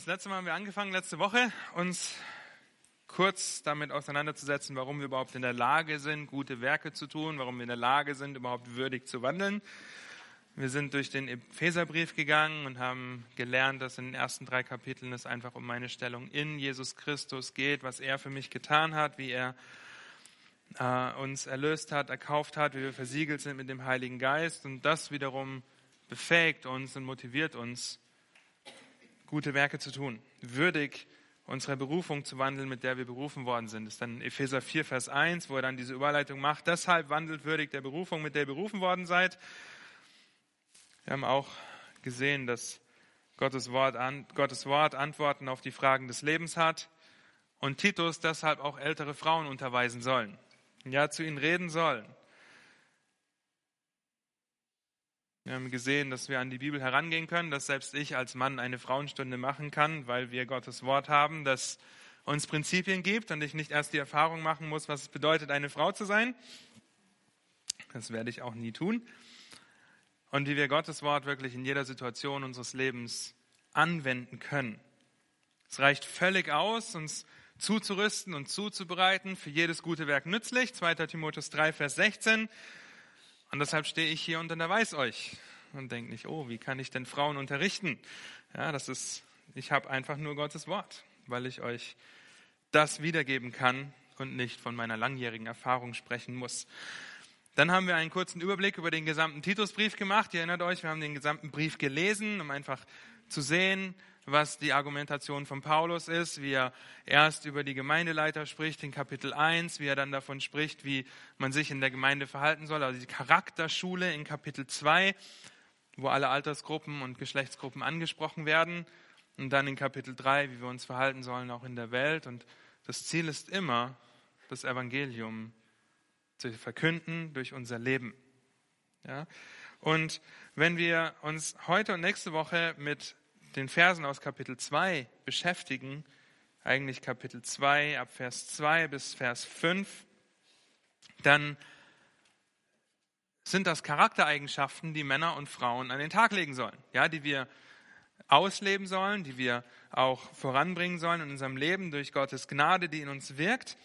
das letzte Mal haben wir angefangen, letzte Woche, uns kurz damit auseinanderzusetzen, warum wir überhaupt in der Lage sind, gute Werke zu tun, warum wir in der Lage sind, überhaupt würdig zu wandeln. Wir sind durch den Epheserbrief gegangen und haben gelernt, dass in den ersten drei Kapiteln es einfach um meine Stellung in Jesus Christus geht, was er für mich getan hat, wie er äh, uns erlöst hat, erkauft hat, wie wir versiegelt sind mit dem Heiligen Geist. Und das wiederum befähigt uns und motiviert uns, gute Werke zu tun, würdig unserer Berufung zu wandeln, mit der wir berufen worden sind. Das ist dann Epheser 4, Vers 1, wo er dann diese Überleitung macht. Deshalb wandelt würdig der Berufung, mit der ihr berufen worden seid. Wir haben auch gesehen, dass Gottes Wort, an, Gottes Wort Antworten auf die Fragen des Lebens hat und Titus deshalb auch ältere Frauen unterweisen sollen. Ja, zu ihnen reden sollen. Wir haben gesehen, dass wir an die Bibel herangehen können, dass selbst ich als Mann eine Frauenstunde machen kann, weil wir Gottes Wort haben, das uns Prinzipien gibt und ich nicht erst die Erfahrung machen muss, was es bedeutet, eine Frau zu sein. Das werde ich auch nie tun. Und wie wir Gottes Wort wirklich in jeder Situation unseres Lebens anwenden können. Es reicht völlig aus, uns zuzurüsten und zuzubereiten, für jedes gute Werk nützlich. 2. Timotheus 3, Vers 16. Und deshalb stehe ich hier und unterweise euch und denke nicht, oh, wie kann ich denn Frauen unterrichten? Ja, das ist, ich habe einfach nur Gottes Wort, weil ich euch das wiedergeben kann und nicht von meiner langjährigen Erfahrung sprechen muss. Dann haben wir einen kurzen Überblick über den gesamten Titusbrief gemacht. Ihr erinnert euch, wir haben den gesamten Brief gelesen, um einfach zu sehen, was die Argumentation von Paulus ist, wie er erst über die Gemeindeleiter spricht in Kapitel 1, wie er dann davon spricht, wie man sich in der Gemeinde verhalten soll, also die Charakterschule in Kapitel 2, wo alle Altersgruppen und Geschlechtsgruppen angesprochen werden, und dann in Kapitel 3, wie wir uns verhalten sollen, auch in der Welt. Und das Ziel ist immer, das Evangelium zu verkünden durch unser Leben. Ja? Und wenn wir uns heute und nächste Woche mit den Versen aus Kapitel 2 beschäftigen, eigentlich Kapitel 2 ab Vers 2 bis Vers 5, dann sind das Charaktereigenschaften, die Männer und Frauen an den Tag legen sollen, ja, die wir ausleben sollen, die wir auch voranbringen sollen in unserem Leben durch Gottes Gnade, die in uns wirkt.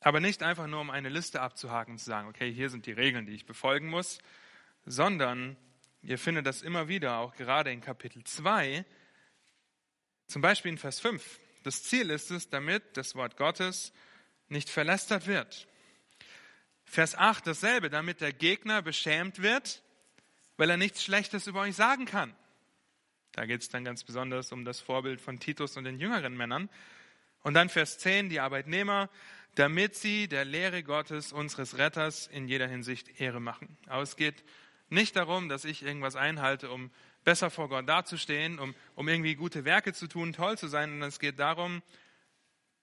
Aber nicht einfach nur, um eine Liste abzuhaken und zu sagen, okay, hier sind die Regeln, die ich befolgen muss, sondern Ihr findet das immer wieder, auch gerade in Kapitel 2, zum Beispiel in Vers 5. Das Ziel ist es, damit das Wort Gottes nicht verlästert wird. Vers 8 dasselbe, damit der Gegner beschämt wird, weil er nichts Schlechtes über euch sagen kann. Da geht es dann ganz besonders um das Vorbild von Titus und den jüngeren Männern. Und dann Vers 10, die Arbeitnehmer, damit sie der Lehre Gottes, unseres Retters, in jeder Hinsicht Ehre machen. Aber es geht nicht darum, dass ich irgendwas einhalte, um besser vor Gott dazustehen, um, um irgendwie gute Werke zu tun, toll zu sein, sondern es geht darum,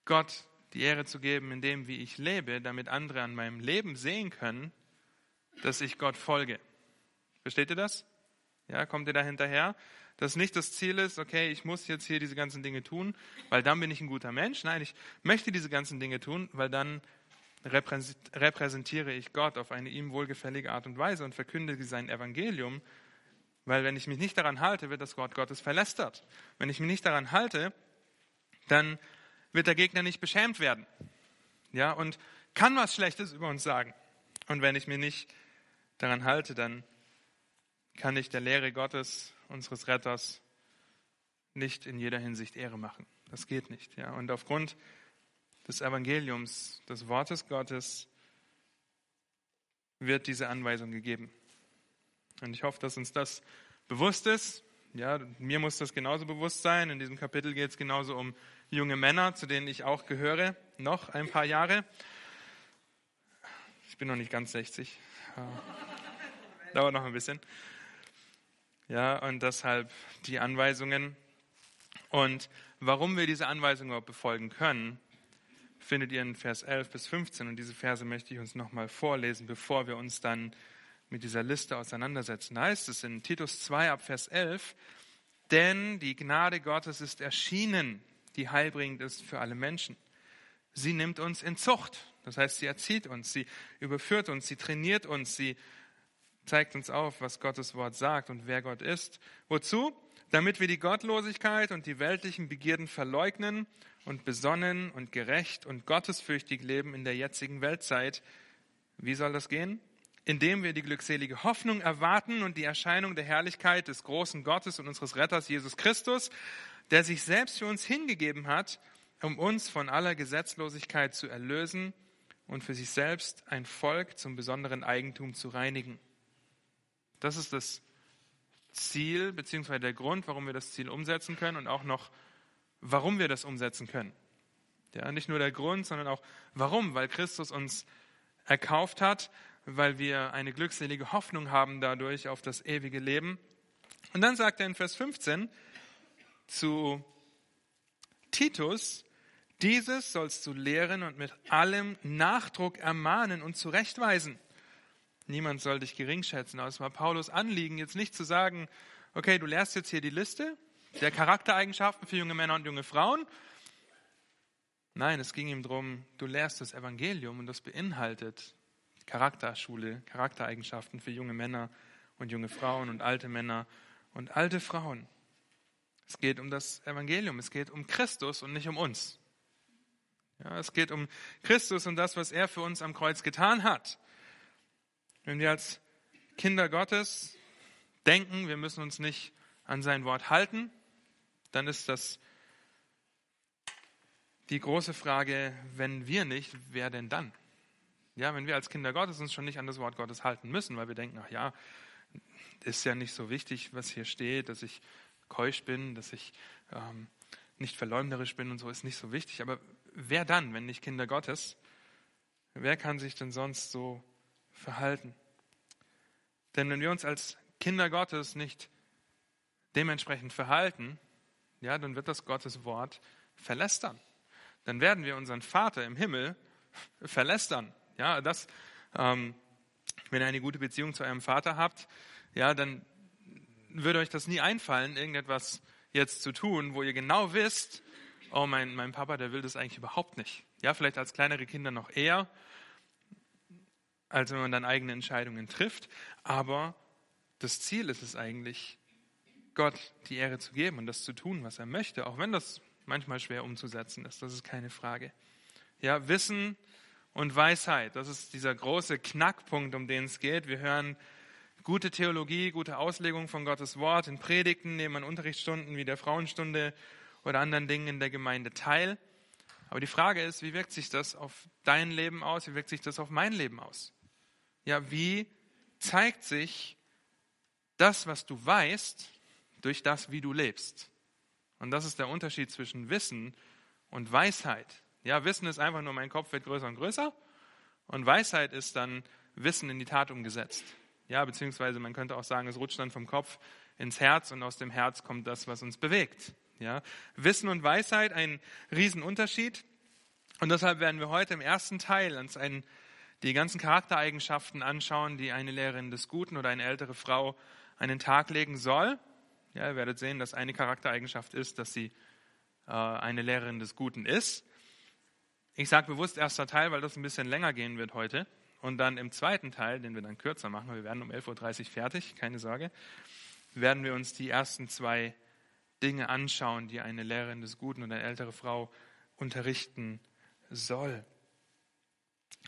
Gott die Ehre zu geben, in dem, wie ich lebe, damit andere an meinem Leben sehen können, dass ich Gott folge. Versteht ihr das? Ja, kommt ihr da hinterher? Dass nicht das Ziel ist, okay, ich muss jetzt hier diese ganzen Dinge tun, weil dann bin ich ein guter Mensch. Nein, ich möchte diese ganzen Dinge tun, weil dann repräsentiere ich Gott auf eine ihm wohlgefällige Art und Weise und verkündige sein Evangelium, weil wenn ich mich nicht daran halte, wird das Wort Gottes verlästert. Wenn ich mich nicht daran halte, dann wird der Gegner nicht beschämt werden. Ja, und kann was Schlechtes über uns sagen. Und wenn ich mich nicht daran halte, dann kann ich der Lehre Gottes, unseres Retters, nicht in jeder Hinsicht Ehre machen. Das geht nicht. Ja. Und aufgrund des Evangeliums, des Wortes Gottes, wird diese Anweisung gegeben. Und ich hoffe, dass uns das bewusst ist. Ja, mir muss das genauso bewusst sein. In diesem Kapitel geht es genauso um junge Männer, zu denen ich auch gehöre, noch ein paar Jahre. Ich bin noch nicht ganz 60. Dauert noch ein bisschen. Ja, und deshalb die Anweisungen. Und warum wir diese Anweisungen überhaupt befolgen können, findet ihr in Vers 11 bis 15. Und diese Verse möchte ich uns nochmal vorlesen, bevor wir uns dann mit dieser Liste auseinandersetzen. Da heißt es in Titus 2 ab Vers 11, denn die Gnade Gottes ist erschienen, die heilbringend ist für alle Menschen. Sie nimmt uns in Zucht. Das heißt, sie erzieht uns, sie überführt uns, sie trainiert uns, sie zeigt uns auf, was Gottes Wort sagt und wer Gott ist. Wozu? damit wir die Gottlosigkeit und die weltlichen Begierden verleugnen und besonnen und gerecht und gottesfürchtig leben in der jetzigen Weltzeit. Wie soll das gehen? Indem wir die glückselige Hoffnung erwarten und die Erscheinung der Herrlichkeit des großen Gottes und unseres Retters Jesus Christus, der sich selbst für uns hingegeben hat, um uns von aller Gesetzlosigkeit zu erlösen und für sich selbst ein Volk zum besonderen Eigentum zu reinigen. Das ist das Ziel, beziehungsweise der Grund, warum wir das Ziel umsetzen können und auch noch, warum wir das umsetzen können. Ja, nicht nur der Grund, sondern auch warum, weil Christus uns erkauft hat, weil wir eine glückselige Hoffnung haben dadurch auf das ewige Leben. Und dann sagt er in Vers 15 zu Titus, dieses sollst du lehren und mit allem Nachdruck ermahnen und zurechtweisen. Niemand soll dich gering schätzen. Aber es war Paulus Anliegen, jetzt nicht zu sagen, okay, du lehrst jetzt hier die Liste der Charaktereigenschaften für junge Männer und junge Frauen. Nein, es ging ihm darum, du lehrst das Evangelium und das beinhaltet Charakterschule, Charaktereigenschaften für junge Männer und junge Frauen und alte Männer und alte Frauen. Es geht um das Evangelium, es geht um Christus und nicht um uns. Ja, es geht um Christus und das, was er für uns am Kreuz getan hat. Wenn wir als Kinder Gottes denken, wir müssen uns nicht an sein Wort halten, dann ist das die große Frage, wenn wir nicht, wer denn dann? Ja, wenn wir als Kinder Gottes uns schon nicht an das Wort Gottes halten müssen, weil wir denken, ach ja, ist ja nicht so wichtig, was hier steht, dass ich keusch bin, dass ich ähm, nicht verleumderisch bin und so, ist nicht so wichtig. Aber wer dann, wenn nicht Kinder Gottes? Wer kann sich denn sonst so verhalten? Denn wenn wir uns als Kinder Gottes nicht dementsprechend verhalten, ja, dann wird das Gottes Wort verlästern. Dann werden wir unseren Vater im Himmel verlästern. Ja, das, ähm, wenn ihr eine gute Beziehung zu eurem Vater habt, ja, dann würde euch das nie einfallen, irgendetwas jetzt zu tun, wo ihr genau wisst, oh, mein, mein Papa, der will das eigentlich überhaupt nicht. Ja, vielleicht als kleinere Kinder noch eher, als wenn man dann eigene Entscheidungen trifft. Aber das Ziel ist es eigentlich, Gott die Ehre zu geben und das zu tun, was er möchte, auch wenn das manchmal schwer umzusetzen ist. Das ist keine Frage. Ja, Wissen und Weisheit, das ist dieser große Knackpunkt, um den es geht. Wir hören gute Theologie, gute Auslegung von Gottes Wort in Predigten, nehmen an Unterrichtsstunden wie der Frauenstunde oder anderen Dingen in der Gemeinde teil. Aber die Frage ist, wie wirkt sich das auf dein Leben aus? Wie wirkt sich das auf mein Leben aus? Ja, wie zeigt sich das, was du weißt, durch das, wie du lebst? Und das ist der Unterschied zwischen Wissen und Weisheit. Ja, Wissen ist einfach nur, mein Kopf wird größer und größer. Und Weisheit ist dann Wissen in die Tat umgesetzt. Ja, beziehungsweise man könnte auch sagen, es rutscht dann vom Kopf ins Herz und aus dem Herz kommt das, was uns bewegt. Ja, Wissen und Weisheit, ein Riesenunterschied. Und deshalb werden wir heute im ersten Teil uns einen, die ganzen Charaktereigenschaften anschauen, die eine Lehrerin des Guten oder eine ältere Frau an den Tag legen soll. Ja, ihr werdet sehen, dass eine Charaktereigenschaft ist, dass sie äh, eine Lehrerin des Guten ist. Ich sage bewusst erster Teil, weil das ein bisschen länger gehen wird heute. Und dann im zweiten Teil, den wir dann kürzer machen, wir werden um 11.30 Uhr fertig, keine Sorge, werden wir uns die ersten zwei Dinge anschauen, die eine Lehrerin des Guten oder eine ältere Frau unterrichten soll.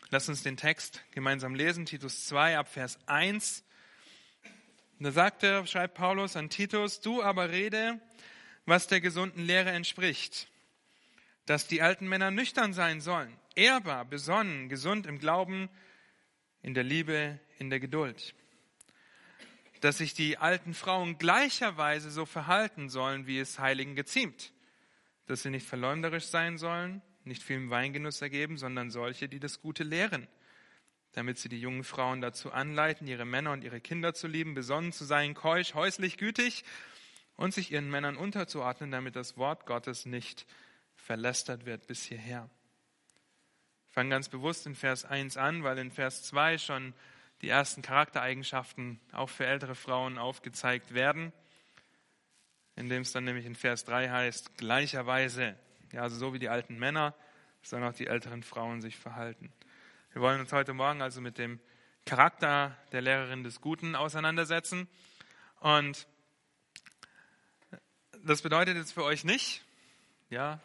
Lass uns den Text gemeinsam lesen, Titus 2 ab Vers 1. Da sagt er, schreibt Paulus an Titus, du aber rede, was der gesunden Lehre entspricht, dass die alten Männer nüchtern sein sollen, ehrbar, besonnen, gesund im Glauben, in der Liebe, in der Geduld. Dass sich die alten Frauen gleicherweise so verhalten sollen, wie es Heiligen geziemt, dass sie nicht verleumderisch sein sollen, nicht viel Weingenuss ergeben, sondern solche, die das Gute lehren, damit sie die jungen Frauen dazu anleiten, ihre Männer und ihre Kinder zu lieben, besonnen zu sein, keusch, häuslich, gütig und sich ihren Männern unterzuordnen, damit das Wort Gottes nicht verlästert wird bis hierher. Ich fange ganz bewusst in Vers 1 an, weil in Vers 2 schon die ersten Charaktereigenschaften auch für ältere Frauen aufgezeigt werden, indem es dann nämlich in Vers 3 heißt, gleicherweise, ja, also so wie die alten Männer, sollen auch die älteren Frauen sich verhalten. Wir wollen uns heute Morgen also mit dem Charakter der Lehrerin des Guten auseinandersetzen. Und Das bedeutet jetzt für euch nicht, ja,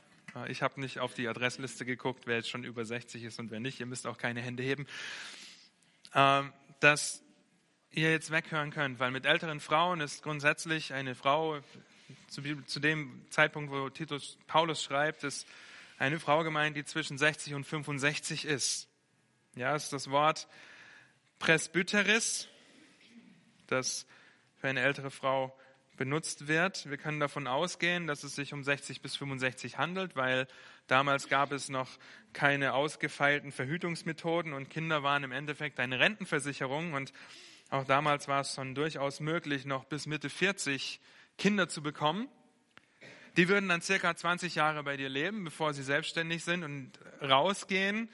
ich habe nicht auf die Adressliste geguckt, wer jetzt schon über 60 ist und wer nicht. Ihr müsst auch keine Hände heben. Ähm, dass ihr jetzt weghören könnt, weil mit älteren Frauen ist grundsätzlich eine Frau, zu, zu dem Zeitpunkt, wo Titus Paulus schreibt, ist eine Frau gemeint, die zwischen 60 und 65 ist. Ja, ist das Wort Presbyteris, das für eine ältere Frau benutzt wird. Wir können davon ausgehen, dass es sich um 60 bis 65 handelt, weil damals gab es noch keine ausgefeilten Verhütungsmethoden und Kinder waren im Endeffekt eine Rentenversicherung und auch damals war es schon durchaus möglich, noch bis Mitte 40 Kinder zu bekommen. Die würden dann circa 20 Jahre bei dir leben, bevor sie selbstständig sind und rausgehen.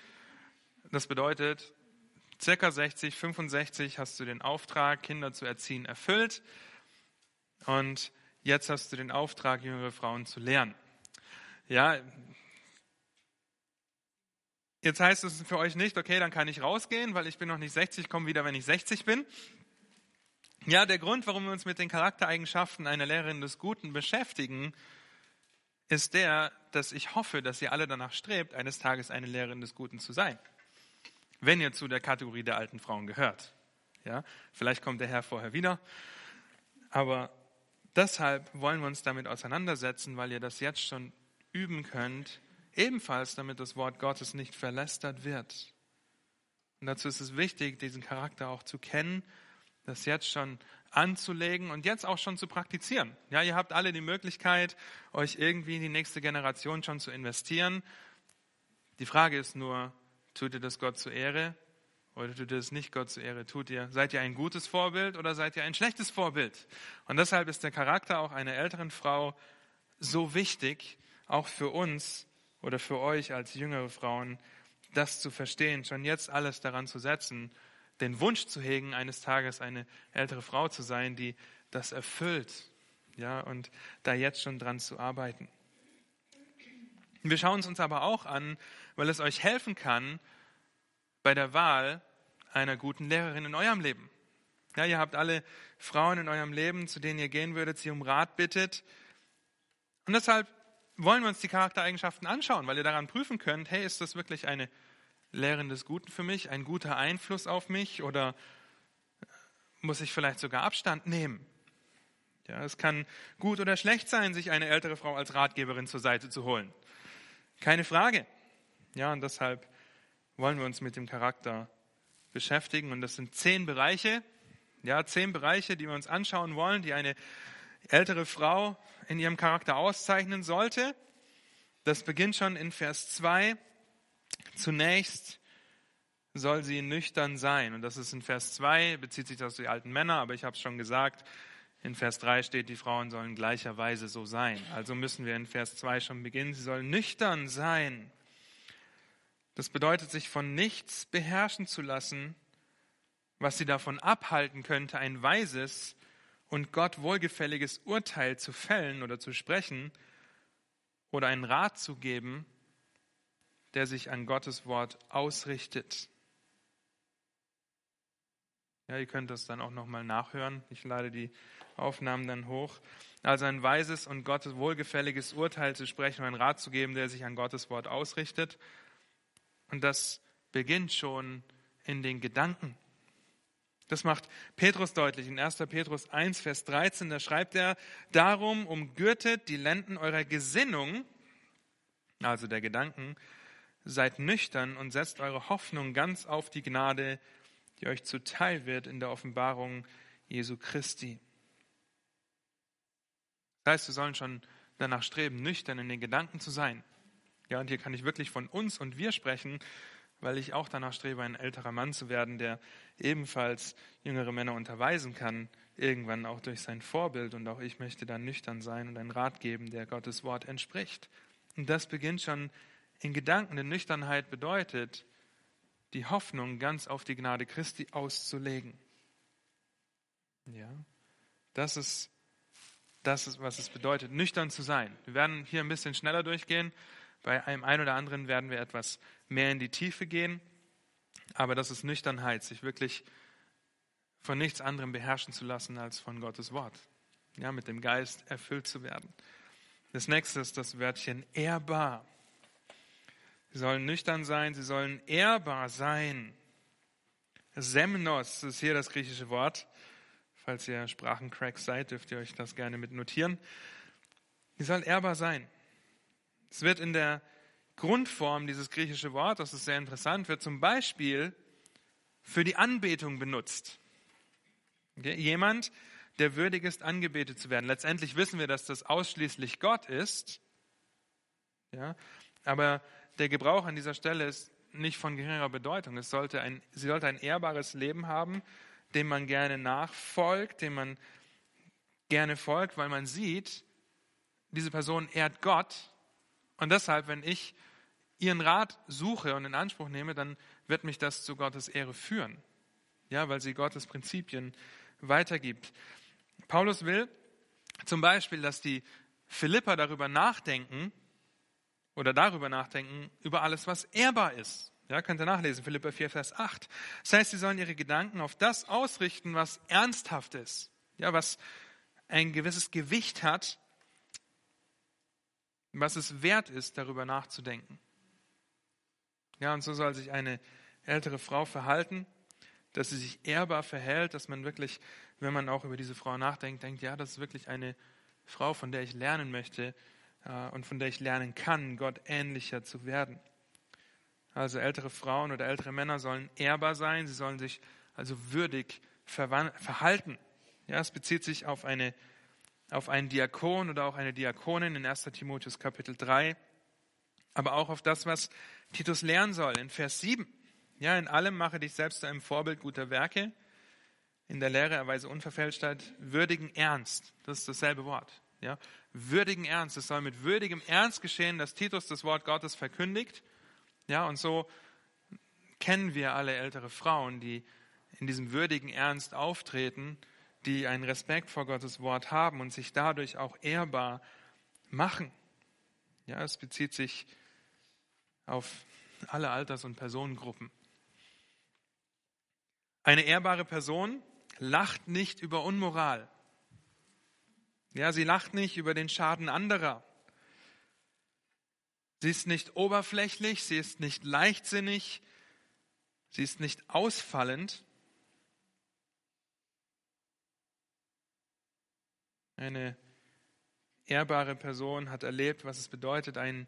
Das bedeutet, circa 60, 65 hast du den Auftrag, Kinder zu erziehen, erfüllt. Und jetzt hast du den Auftrag, jüngere Frauen zu lernen. Ja, jetzt heißt es für euch nicht, okay, dann kann ich rausgehen, weil ich bin noch nicht 60, komme wieder, wenn ich 60 bin. Ja, der Grund, warum wir uns mit den Charaktereigenschaften einer Lehrerin des Guten beschäftigen, ist der, dass ich hoffe, dass ihr alle danach strebt, eines Tages eine Lehrerin des Guten zu sein. Wenn ihr zu der Kategorie der alten Frauen gehört. Ja, vielleicht kommt der Herr vorher wieder. Aber Deshalb wollen wir uns damit auseinandersetzen, weil ihr das jetzt schon üben könnt, ebenfalls damit das Wort Gottes nicht verlästert wird. Und dazu ist es wichtig, diesen Charakter auch zu kennen, das jetzt schon anzulegen und jetzt auch schon zu praktizieren. Ja, ihr habt alle die Möglichkeit, euch irgendwie in die nächste Generation schon zu investieren. Die Frage ist nur, tut ihr das Gott zur Ehre oder tut ihr es nicht Gott zur Ehre? Tut ihr, seid ihr ein gutes Vorbild oder seid ihr ein schlechtes Vorbild? Und deshalb ist der Charakter auch einer älteren Frau so wichtig, auch für uns oder für euch als jüngere Frauen, das zu verstehen, schon jetzt alles daran zu setzen, den Wunsch zu hegen, eines Tages eine ältere Frau zu sein, die das erfüllt, ja, und da jetzt schon dran zu arbeiten. Wir schauen es uns aber auch an, weil es euch helfen kann, bei der Wahl einer guten Lehrerin in eurem Leben. Ja, ihr habt alle Frauen in eurem Leben, zu denen ihr gehen würdet, sie um Rat bittet. Und deshalb wollen wir uns die Charaktereigenschaften anschauen, weil ihr daran prüfen könnt, hey, ist das wirklich eine Lehrerin des Guten für mich, ein guter Einfluss auf mich oder muss ich vielleicht sogar Abstand nehmen? Ja, es kann gut oder schlecht sein, sich eine ältere Frau als Ratgeberin zur Seite zu holen. Keine Frage. Ja, und deshalb wollen wir uns mit dem Charakter beschäftigen. Und das sind zehn Bereiche, ja, zehn Bereiche, die wir uns anschauen wollen, die eine ältere Frau in ihrem Charakter auszeichnen sollte. Das beginnt schon in Vers 2. Zunächst soll sie nüchtern sein. Und das ist in Vers 2, bezieht sich das auf die alten Männer, aber ich habe es schon gesagt, in Vers 3 steht, die Frauen sollen gleicherweise so sein. Also müssen wir in Vers 2 schon beginnen. Sie sollen nüchtern sein. Das bedeutet, sich von nichts beherrschen zu lassen, was sie davon abhalten könnte, ein weises und Gott wohlgefälliges Urteil zu fällen oder zu sprechen oder einen Rat zu geben, der sich an Gottes Wort ausrichtet. Ja, ihr könnt das dann auch nochmal nachhören. Ich lade die Aufnahmen dann hoch. Also ein weises und Gottes wohlgefälliges Urteil zu sprechen und einen Rat zu geben, der sich an Gottes Wort ausrichtet. Und das beginnt schon in den Gedanken. Das macht Petrus deutlich. In 1. Petrus 1, Vers 13, da schreibt er, darum umgürtet die Lenden eurer Gesinnung, also der Gedanken, seid nüchtern und setzt eure Hoffnung ganz auf die Gnade, die euch zuteil wird in der Offenbarung Jesu Christi. Das heißt, wir sollen schon danach streben, nüchtern in den Gedanken zu sein. Ja, und hier kann ich wirklich von uns und wir sprechen, weil ich auch danach strebe, ein älterer Mann zu werden, der ebenfalls jüngere Männer unterweisen kann, irgendwann auch durch sein Vorbild. Und auch ich möchte dann nüchtern sein und einen Rat geben, der Gottes Wort entspricht. Und das beginnt schon in Gedanken. Denn Nüchternheit bedeutet, die Hoffnung ganz auf die Gnade Christi auszulegen. Ja, das ist, das ist, was es bedeutet, nüchtern zu sein. Wir werden hier ein bisschen schneller durchgehen. Bei einem einen oder anderen werden wir etwas mehr in die Tiefe gehen. Aber das ist Nüchternheit, sich wirklich von nichts anderem beherrschen zu lassen als von Gottes Wort. ja, mit dem Geist erfüllt zu werden. Das nächste ist das Wörtchen ehrbar. Sie sollen nüchtern sein, sie sollen ehrbar sein. Semnos ist hier das griechische Wort. Falls ihr Sprachencracks seid, dürft ihr euch das gerne mit notieren. Sie sollen ehrbar sein. Es wird in der Grundform dieses griechische Wort, das ist sehr interessant, wird zum Beispiel für die Anbetung benutzt. Jemand, der würdig ist, angebetet zu werden. Letztendlich wissen wir, dass das ausschließlich Gott ist. Ja? Aber der Gebrauch an dieser Stelle ist nicht von geringerer Bedeutung. Es sollte ein, sie sollte ein ehrbares Leben haben, dem man gerne nachfolgt, dem man gerne folgt, weil man sieht, diese Person ehrt Gott. Und deshalb, wenn ich ihren Rat suche und in Anspruch nehme, dann wird mich das zu Gottes Ehre führen. Ja, weil sie Gottes Prinzipien weitergibt. Paulus will zum Beispiel, dass die Philipper darüber nachdenken oder darüber nachdenken, über alles, was ehrbar ist. Ja, könnt ihr nachlesen, Philipper 4, Vers 8. Das heißt, sie sollen ihre Gedanken auf das ausrichten, was ernsthaft ist. Ja, was ein gewisses Gewicht hat, was es wert ist, darüber nachzudenken. Ja, und so soll sich eine ältere Frau verhalten, dass sie sich ehrbar verhält, dass man wirklich, wenn man auch über diese Frau nachdenkt, denkt, ja, das ist wirklich eine Frau, von der ich lernen möchte und von der ich lernen kann, Gott ähnlicher zu werden. Also ältere Frauen oder ältere Männer sollen ehrbar sein, sie sollen sich also würdig verhalten. Ja, es bezieht sich auf, eine, auf einen Diakon oder auch eine Diakonin in 1. Timotheus Kapitel 3, aber auch auf das, was Titus lernen soll in Vers 7. Ja, in allem mache dich selbst zu einem Vorbild guter Werke, in der Lehre erweise Unverfälschtheit, würdigen Ernst. Das ist dasselbe Wort. Ja, würdigen Ernst. Es soll mit würdigem Ernst geschehen, dass Titus das Wort Gottes verkündigt. Ja, und so kennen wir alle ältere Frauen, die in diesem würdigen Ernst auftreten, die einen Respekt vor Gottes Wort haben und sich dadurch auch ehrbar machen. Ja, es bezieht sich auf alle Alters- und Personengruppen. Eine ehrbare Person lacht nicht über Unmoral. Ja, sie lacht nicht über den Schaden anderer. Sie ist nicht oberflächlich, sie ist nicht leichtsinnig, sie ist nicht ausfallend. Eine ehrbare Person hat erlebt, was es bedeutet, einen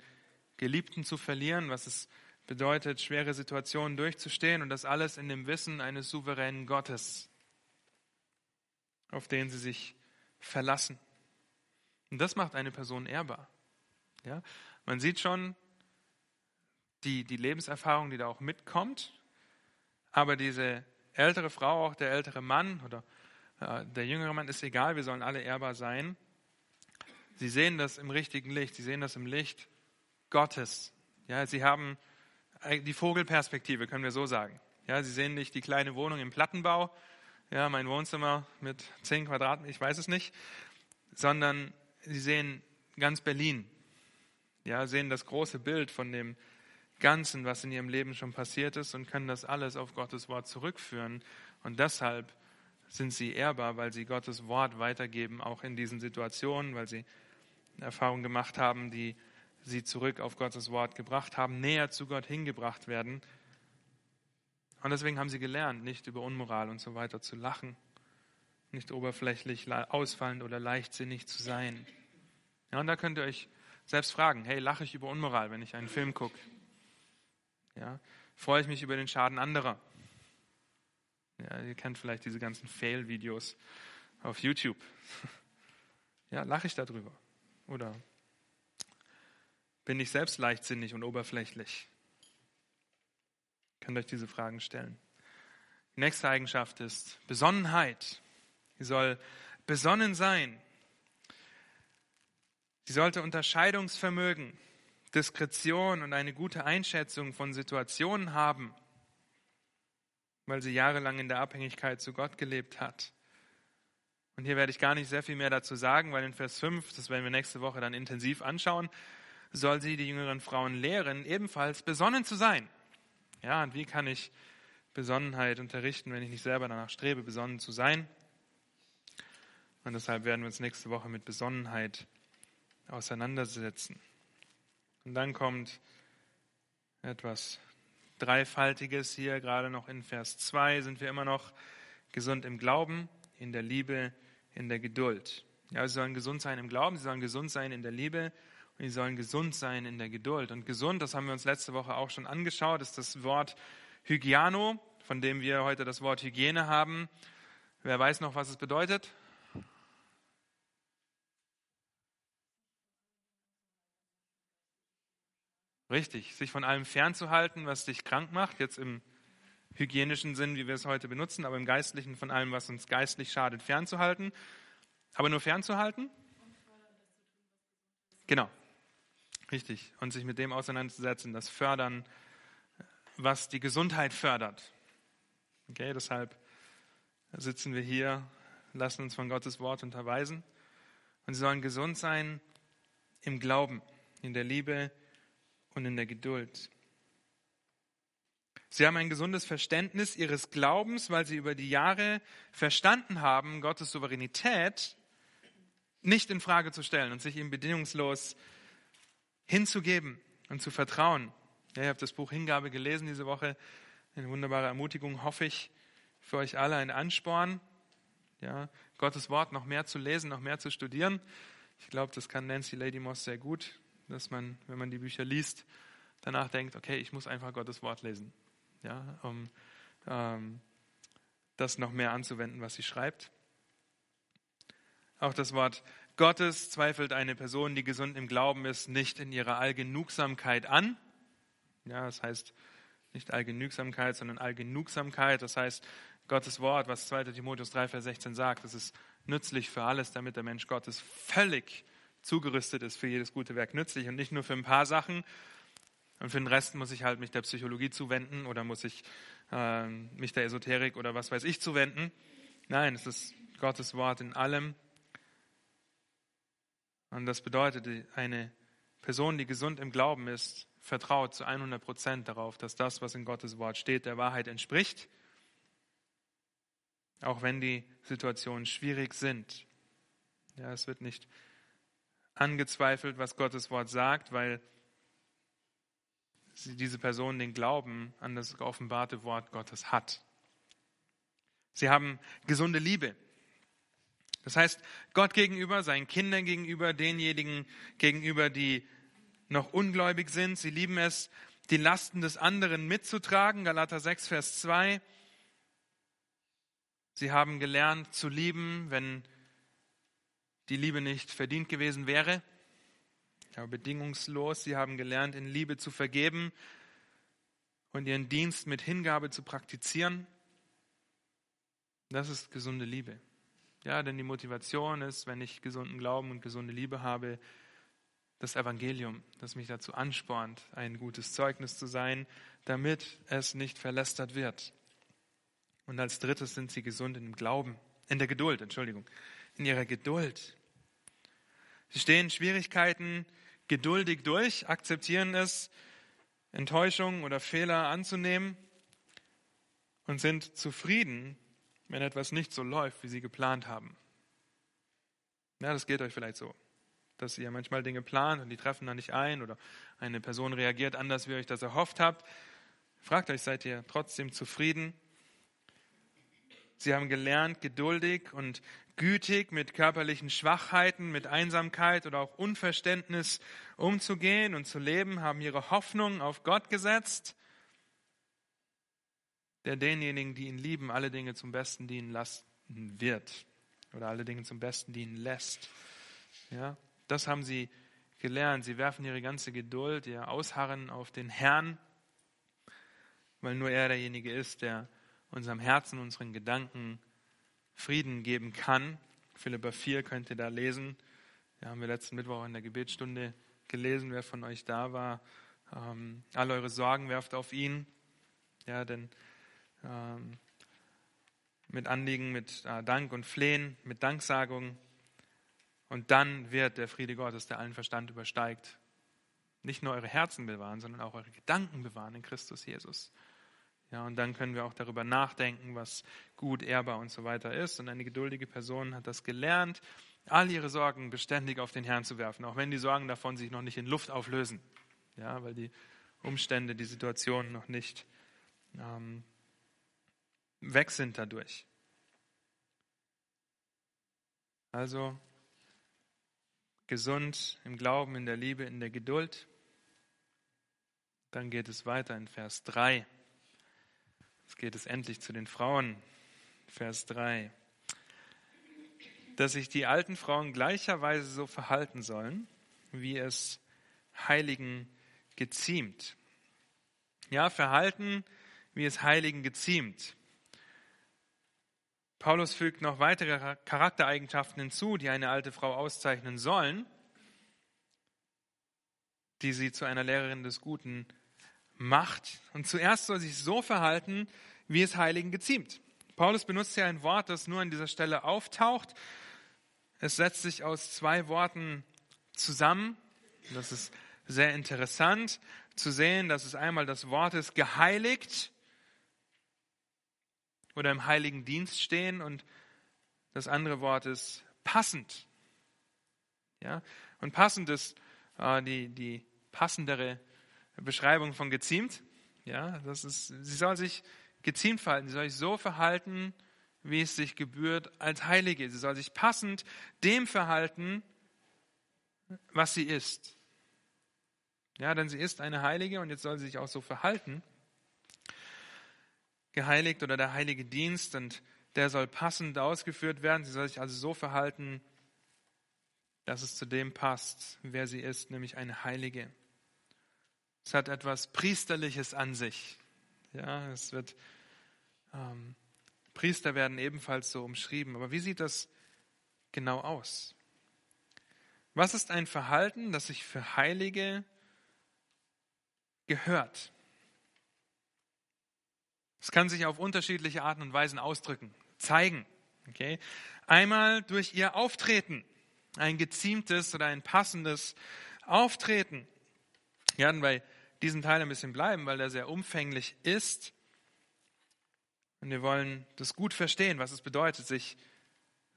Geliebten zu verlieren, was es bedeutet, schwere Situationen durchzustehen und das alles in dem Wissen eines souveränen Gottes, auf den sie sich verlassen. Und das macht eine Person ehrbar. Ja? Man sieht schon die, die Lebenserfahrung, die da auch mitkommt, aber diese ältere Frau, auch der ältere Mann oder äh, der jüngere Mann, ist egal, wir sollen alle ehrbar sein. Sie sehen das im richtigen Licht, sie sehen das im Licht Gottes. Ja, sie haben die Vogelperspektive, können wir so sagen. Ja, sie sehen nicht die kleine Wohnung im Plattenbau, ja, mein Wohnzimmer mit zehn Quadratmetern, ich weiß es nicht, sondern sie sehen ganz Berlin. Ja, sehen das große Bild von dem Ganzen, was in ihrem Leben schon passiert ist und können das alles auf Gottes Wort zurückführen. Und deshalb sind sie ehrbar, weil sie Gottes Wort weitergeben, auch in diesen Situationen, weil sie Erfahrungen gemacht haben, die sie zurück auf Gottes Wort gebracht haben, näher zu Gott hingebracht werden. Und deswegen haben sie gelernt, nicht über Unmoral und so weiter zu lachen, nicht oberflächlich ausfallend oder leichtsinnig zu sein. Ja, und da könnt ihr euch selbst fragen, hey, lache ich über Unmoral, wenn ich einen Film gucke? Ja, freue ich mich über den Schaden anderer? Ja, ihr kennt vielleicht diese ganzen Fail-Videos auf YouTube. Ja, lache ich darüber? Oder bin ich selbst leichtsinnig und oberflächlich? Ihr könnt euch diese Fragen stellen. Die nächste Eigenschaft ist Besonnenheit. Sie soll besonnen sein. Sie sollte Unterscheidungsvermögen, Diskretion und eine gute Einschätzung von Situationen haben, weil sie jahrelang in der Abhängigkeit zu Gott gelebt hat. Und hier werde ich gar nicht sehr viel mehr dazu sagen, weil in Vers 5, das werden wir nächste Woche dann intensiv anschauen, soll sie die jüngeren Frauen lehren, ebenfalls besonnen zu sein. Ja, und wie kann ich Besonnenheit unterrichten, wenn ich nicht selber danach strebe, besonnen zu sein? Und deshalb werden wir uns nächste Woche mit Besonnenheit auseinandersetzen. Und dann kommt etwas Dreifaltiges hier, gerade noch in Vers 2 sind wir immer noch gesund im Glauben, in der Liebe, in der Geduld. Ja, sie sollen gesund sein im Glauben, sie sollen gesund sein in der Liebe und sie sollen gesund sein in der Geduld. Und gesund, das haben wir uns letzte Woche auch schon angeschaut, ist das Wort Hygiano, von dem wir heute das Wort Hygiene haben. Wer weiß noch, was es bedeutet? Richtig, sich von allem fernzuhalten, was dich krank macht, jetzt im hygienischen Sinn, wie wir es heute benutzen, aber im geistlichen von allem, was uns geistlich schadet, fernzuhalten. Aber nur fernzuhalten? Genau, richtig. Und sich mit dem auseinanderzusetzen, das Fördern, was die Gesundheit fördert. Okay, deshalb sitzen wir hier, lassen uns von Gottes Wort unterweisen. Und sie sollen gesund sein im Glauben, in der Liebe, und in der Geduld. Sie haben ein gesundes Verständnis ihres Glaubens, weil sie über die Jahre verstanden haben, Gottes Souveränität nicht in Frage zu stellen und sich ihm bedingungslos hinzugeben und zu vertrauen. Ja, ihr habt das Buch Hingabe gelesen diese Woche. Eine wunderbare Ermutigung, hoffe ich, für euch alle ein Ansporn, ja, Gottes Wort noch mehr zu lesen, noch mehr zu studieren. Ich glaube, das kann Nancy Lady Moss sehr gut dass man, wenn man die Bücher liest, danach denkt, okay, ich muss einfach Gottes Wort lesen, ja, um ähm, das noch mehr anzuwenden, was sie schreibt. Auch das Wort Gottes zweifelt eine Person, die gesund im Glauben ist, nicht in ihrer Allgenugsamkeit an. Ja, das heißt nicht Allgenügsamkeit, sondern Allgenugsamkeit. Das heißt, Gottes Wort, was 2. Timotheus 3, Vers 16 sagt, das ist nützlich für alles, damit der Mensch Gottes völlig zugerüstet ist für jedes gute Werk nützlich und nicht nur für ein paar Sachen. Und für den Rest muss ich halt mich der Psychologie zuwenden oder muss ich äh, mich der Esoterik oder was weiß ich zuwenden. Nein, es ist Gottes Wort in allem. Und das bedeutet, eine Person, die gesund im Glauben ist, vertraut zu 100 Prozent darauf, dass das, was in Gottes Wort steht, der Wahrheit entspricht. Auch wenn die Situationen schwierig sind. Ja, es wird nicht angezweifelt, was Gottes Wort sagt, weil diese Person den Glauben an das geoffenbarte Wort Gottes hat. Sie haben gesunde Liebe. Das heißt, Gott gegenüber, seinen Kindern gegenüber, denjenigen gegenüber, die noch ungläubig sind. Sie lieben es, die Lasten des anderen mitzutragen. Galater 6, Vers 2. Sie haben gelernt zu lieben, wenn die Liebe nicht verdient gewesen wäre. Aber bedingungslos. Sie haben gelernt, in Liebe zu vergeben und ihren Dienst mit Hingabe zu praktizieren. Das ist gesunde Liebe. Ja, denn die Motivation ist, wenn ich gesunden Glauben und gesunde Liebe habe, das Evangelium, das mich dazu anspornt, ein gutes Zeugnis zu sein, damit es nicht verlästert wird. Und als drittes sind sie gesund in dem Glauben, in der Geduld, Entschuldigung, in ihrer Geduld. Sie stehen Schwierigkeiten geduldig durch, akzeptieren es, Enttäuschungen oder Fehler anzunehmen und sind zufrieden, wenn etwas nicht so läuft, wie sie geplant haben. Ja, das geht euch vielleicht so, dass ihr manchmal Dinge plant und die treffen dann nicht ein oder eine Person reagiert anders, wie ihr euch das erhofft habt. Fragt euch, seid ihr trotzdem zufrieden? Sie haben gelernt, geduldig und gütig mit körperlichen Schwachheiten, mit Einsamkeit oder auch Unverständnis umzugehen und zu leben, haben ihre Hoffnung auf Gott gesetzt, der denjenigen, die ihn lieben, alle Dinge zum Besten dienen lassen wird oder alle Dinge zum Besten dienen lässt. Ja, das haben sie gelernt. Sie werfen ihre ganze Geduld, ihr Ausharren auf den Herrn, weil nur er derjenige ist, der unserem Herzen, unseren Gedanken Frieden geben kann. Philippa 4 könnt ihr da lesen. Wir haben wir letzten Mittwoch in der Gebetsstunde gelesen, wer von euch da war. Ähm, all eure Sorgen werft auf ihn. Ja, denn ähm, mit Anliegen, mit äh, Dank und Flehen, mit Danksagung. Und dann wird der Friede Gottes, der allen Verstand übersteigt, nicht nur eure Herzen bewahren, sondern auch eure Gedanken bewahren in Christus Jesus. Ja, und dann können wir auch darüber nachdenken, was gut, ehrbar und so weiter ist. Und eine geduldige Person hat das gelernt, all ihre Sorgen beständig auf den Herrn zu werfen, auch wenn die Sorgen davon sich noch nicht in Luft auflösen. Ja, weil die Umstände, die Situation noch nicht ähm, weg sind dadurch. Also gesund im Glauben, in der Liebe, in der Geduld. Dann geht es weiter in Vers 3. Jetzt geht es endlich zu den Frauen. Vers 3. Dass sich die alten Frauen gleicherweise so verhalten sollen, wie es Heiligen geziemt. Ja, Verhalten, wie es Heiligen geziemt. Paulus fügt noch weitere Charaktereigenschaften hinzu, die eine alte Frau auszeichnen sollen, die sie zu einer Lehrerin des Guten macht. Und zuerst soll sich so verhalten, wie es Heiligen geziemt. Paulus benutzt ja ein Wort, das nur an dieser Stelle auftaucht. Es setzt sich aus zwei Worten zusammen. Das ist sehr interessant zu sehen, dass es einmal das Wort ist geheiligt oder im heiligen Dienst stehen und das andere Wort ist passend. Ja? Und passend ist äh, die, die passendere Beschreibung von geziemt. Ja, das ist, sie soll sich geziemt verhalten, sie soll sich so verhalten, wie es sich gebührt als Heilige. Sie soll sich passend dem verhalten, was sie ist. Ja, denn sie ist eine Heilige und jetzt soll sie sich auch so verhalten geheiligt oder der heilige Dienst und der soll passend ausgeführt werden. Sie soll sich also so verhalten, dass es zu dem passt, wer sie ist, nämlich eine Heilige. Es hat etwas Priesterliches an sich. Ja, es wird, ähm, Priester werden ebenfalls so umschrieben. Aber wie sieht das genau aus? Was ist ein Verhalten, das sich für Heilige gehört? Es kann sich auf unterschiedliche Arten und Weisen ausdrücken, zeigen. Okay? Einmal durch ihr Auftreten, ein geziemtes oder ein passendes Auftreten. Wir werden bei diesem Teil ein bisschen bleiben, weil der sehr umfänglich ist. Und wir wollen das gut verstehen, was es bedeutet, sich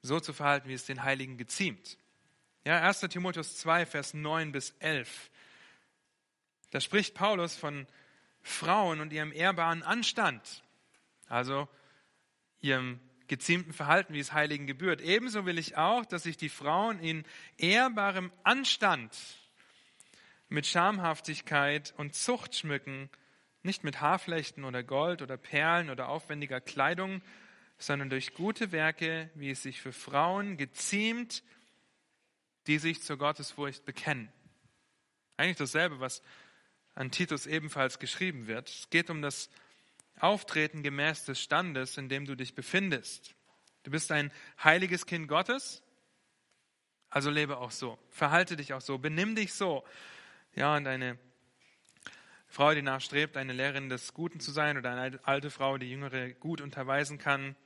so zu verhalten, wie es den Heiligen geziemt. Ja, 1. Timotheus 2, Vers 9 bis 11. Da spricht Paulus von Frauen und ihrem ehrbaren Anstand, also ihrem geziemten Verhalten, wie es Heiligen gebührt. Ebenso will ich auch, dass sich die Frauen in ehrbarem Anstand mit Schamhaftigkeit und Zucht schmücken, nicht mit Haarflechten oder Gold oder Perlen oder aufwendiger Kleidung, sondern durch gute Werke, wie es sich für Frauen geziemt, die sich zur Gottesfurcht bekennen. Eigentlich dasselbe, was an Titus ebenfalls geschrieben wird. Es geht um das Auftreten gemäß des Standes, in dem du dich befindest. Du bist ein heiliges Kind Gottes, also lebe auch so, verhalte dich auch so, benimm dich so. Ja, und eine Frau, die nachstrebt, eine Lehrerin des Guten zu sein oder eine alte Frau, die Jüngere gut unterweisen kann,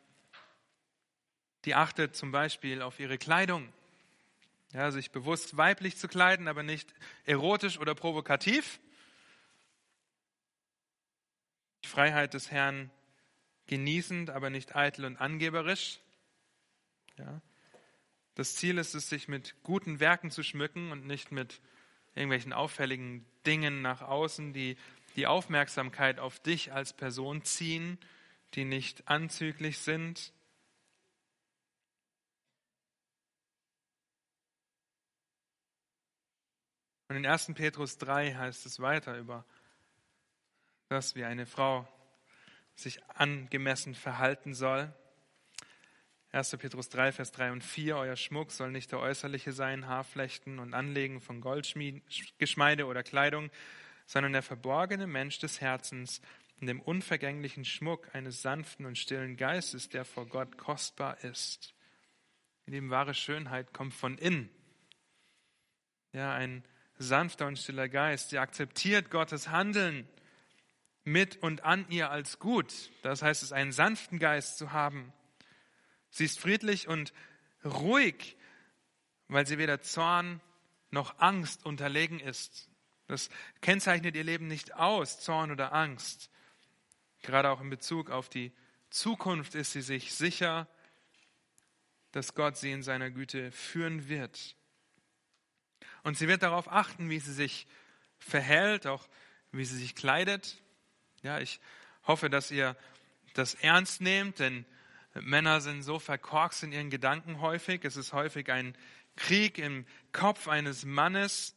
die achtet zum Beispiel auf ihre Kleidung. Ja, sich bewusst weiblich zu kleiden, aber nicht erotisch oder provokativ, die Freiheit des Herrn genießend, aber nicht eitel und angeberisch. Ja. Das Ziel ist es, sich mit guten Werken zu schmücken und nicht mit irgendwelchen auffälligen Dingen nach außen, die die Aufmerksamkeit auf dich als Person ziehen, die nicht anzüglich sind. Und in 1. Petrus 3 heißt es weiter über dass wie eine Frau sich angemessen verhalten soll. 1. Petrus 3, Vers 3 und 4, euer Schmuck soll nicht der äußerliche sein, Haarflechten und Anlegen von Goldgeschmeide oder Kleidung, sondern der verborgene Mensch des Herzens in dem unvergänglichen Schmuck eines sanften und stillen Geistes, der vor Gott kostbar ist. In dem wahre Schönheit kommt von innen. Ja, ein sanfter und stiller Geist, der akzeptiert Gottes Handeln mit und an ihr als gut. Das heißt es, einen sanften Geist zu haben. Sie ist friedlich und ruhig, weil sie weder Zorn noch Angst unterlegen ist. Das kennzeichnet ihr Leben nicht aus, Zorn oder Angst. Gerade auch in Bezug auf die Zukunft ist sie sich sicher, dass Gott sie in seiner Güte führen wird. Und sie wird darauf achten, wie sie sich verhält, auch wie sie sich kleidet. Ja, ich hoffe, dass ihr das ernst nehmt, denn Männer sind so verkorkst in ihren Gedanken häufig. Es ist häufig ein Krieg im Kopf eines Mannes.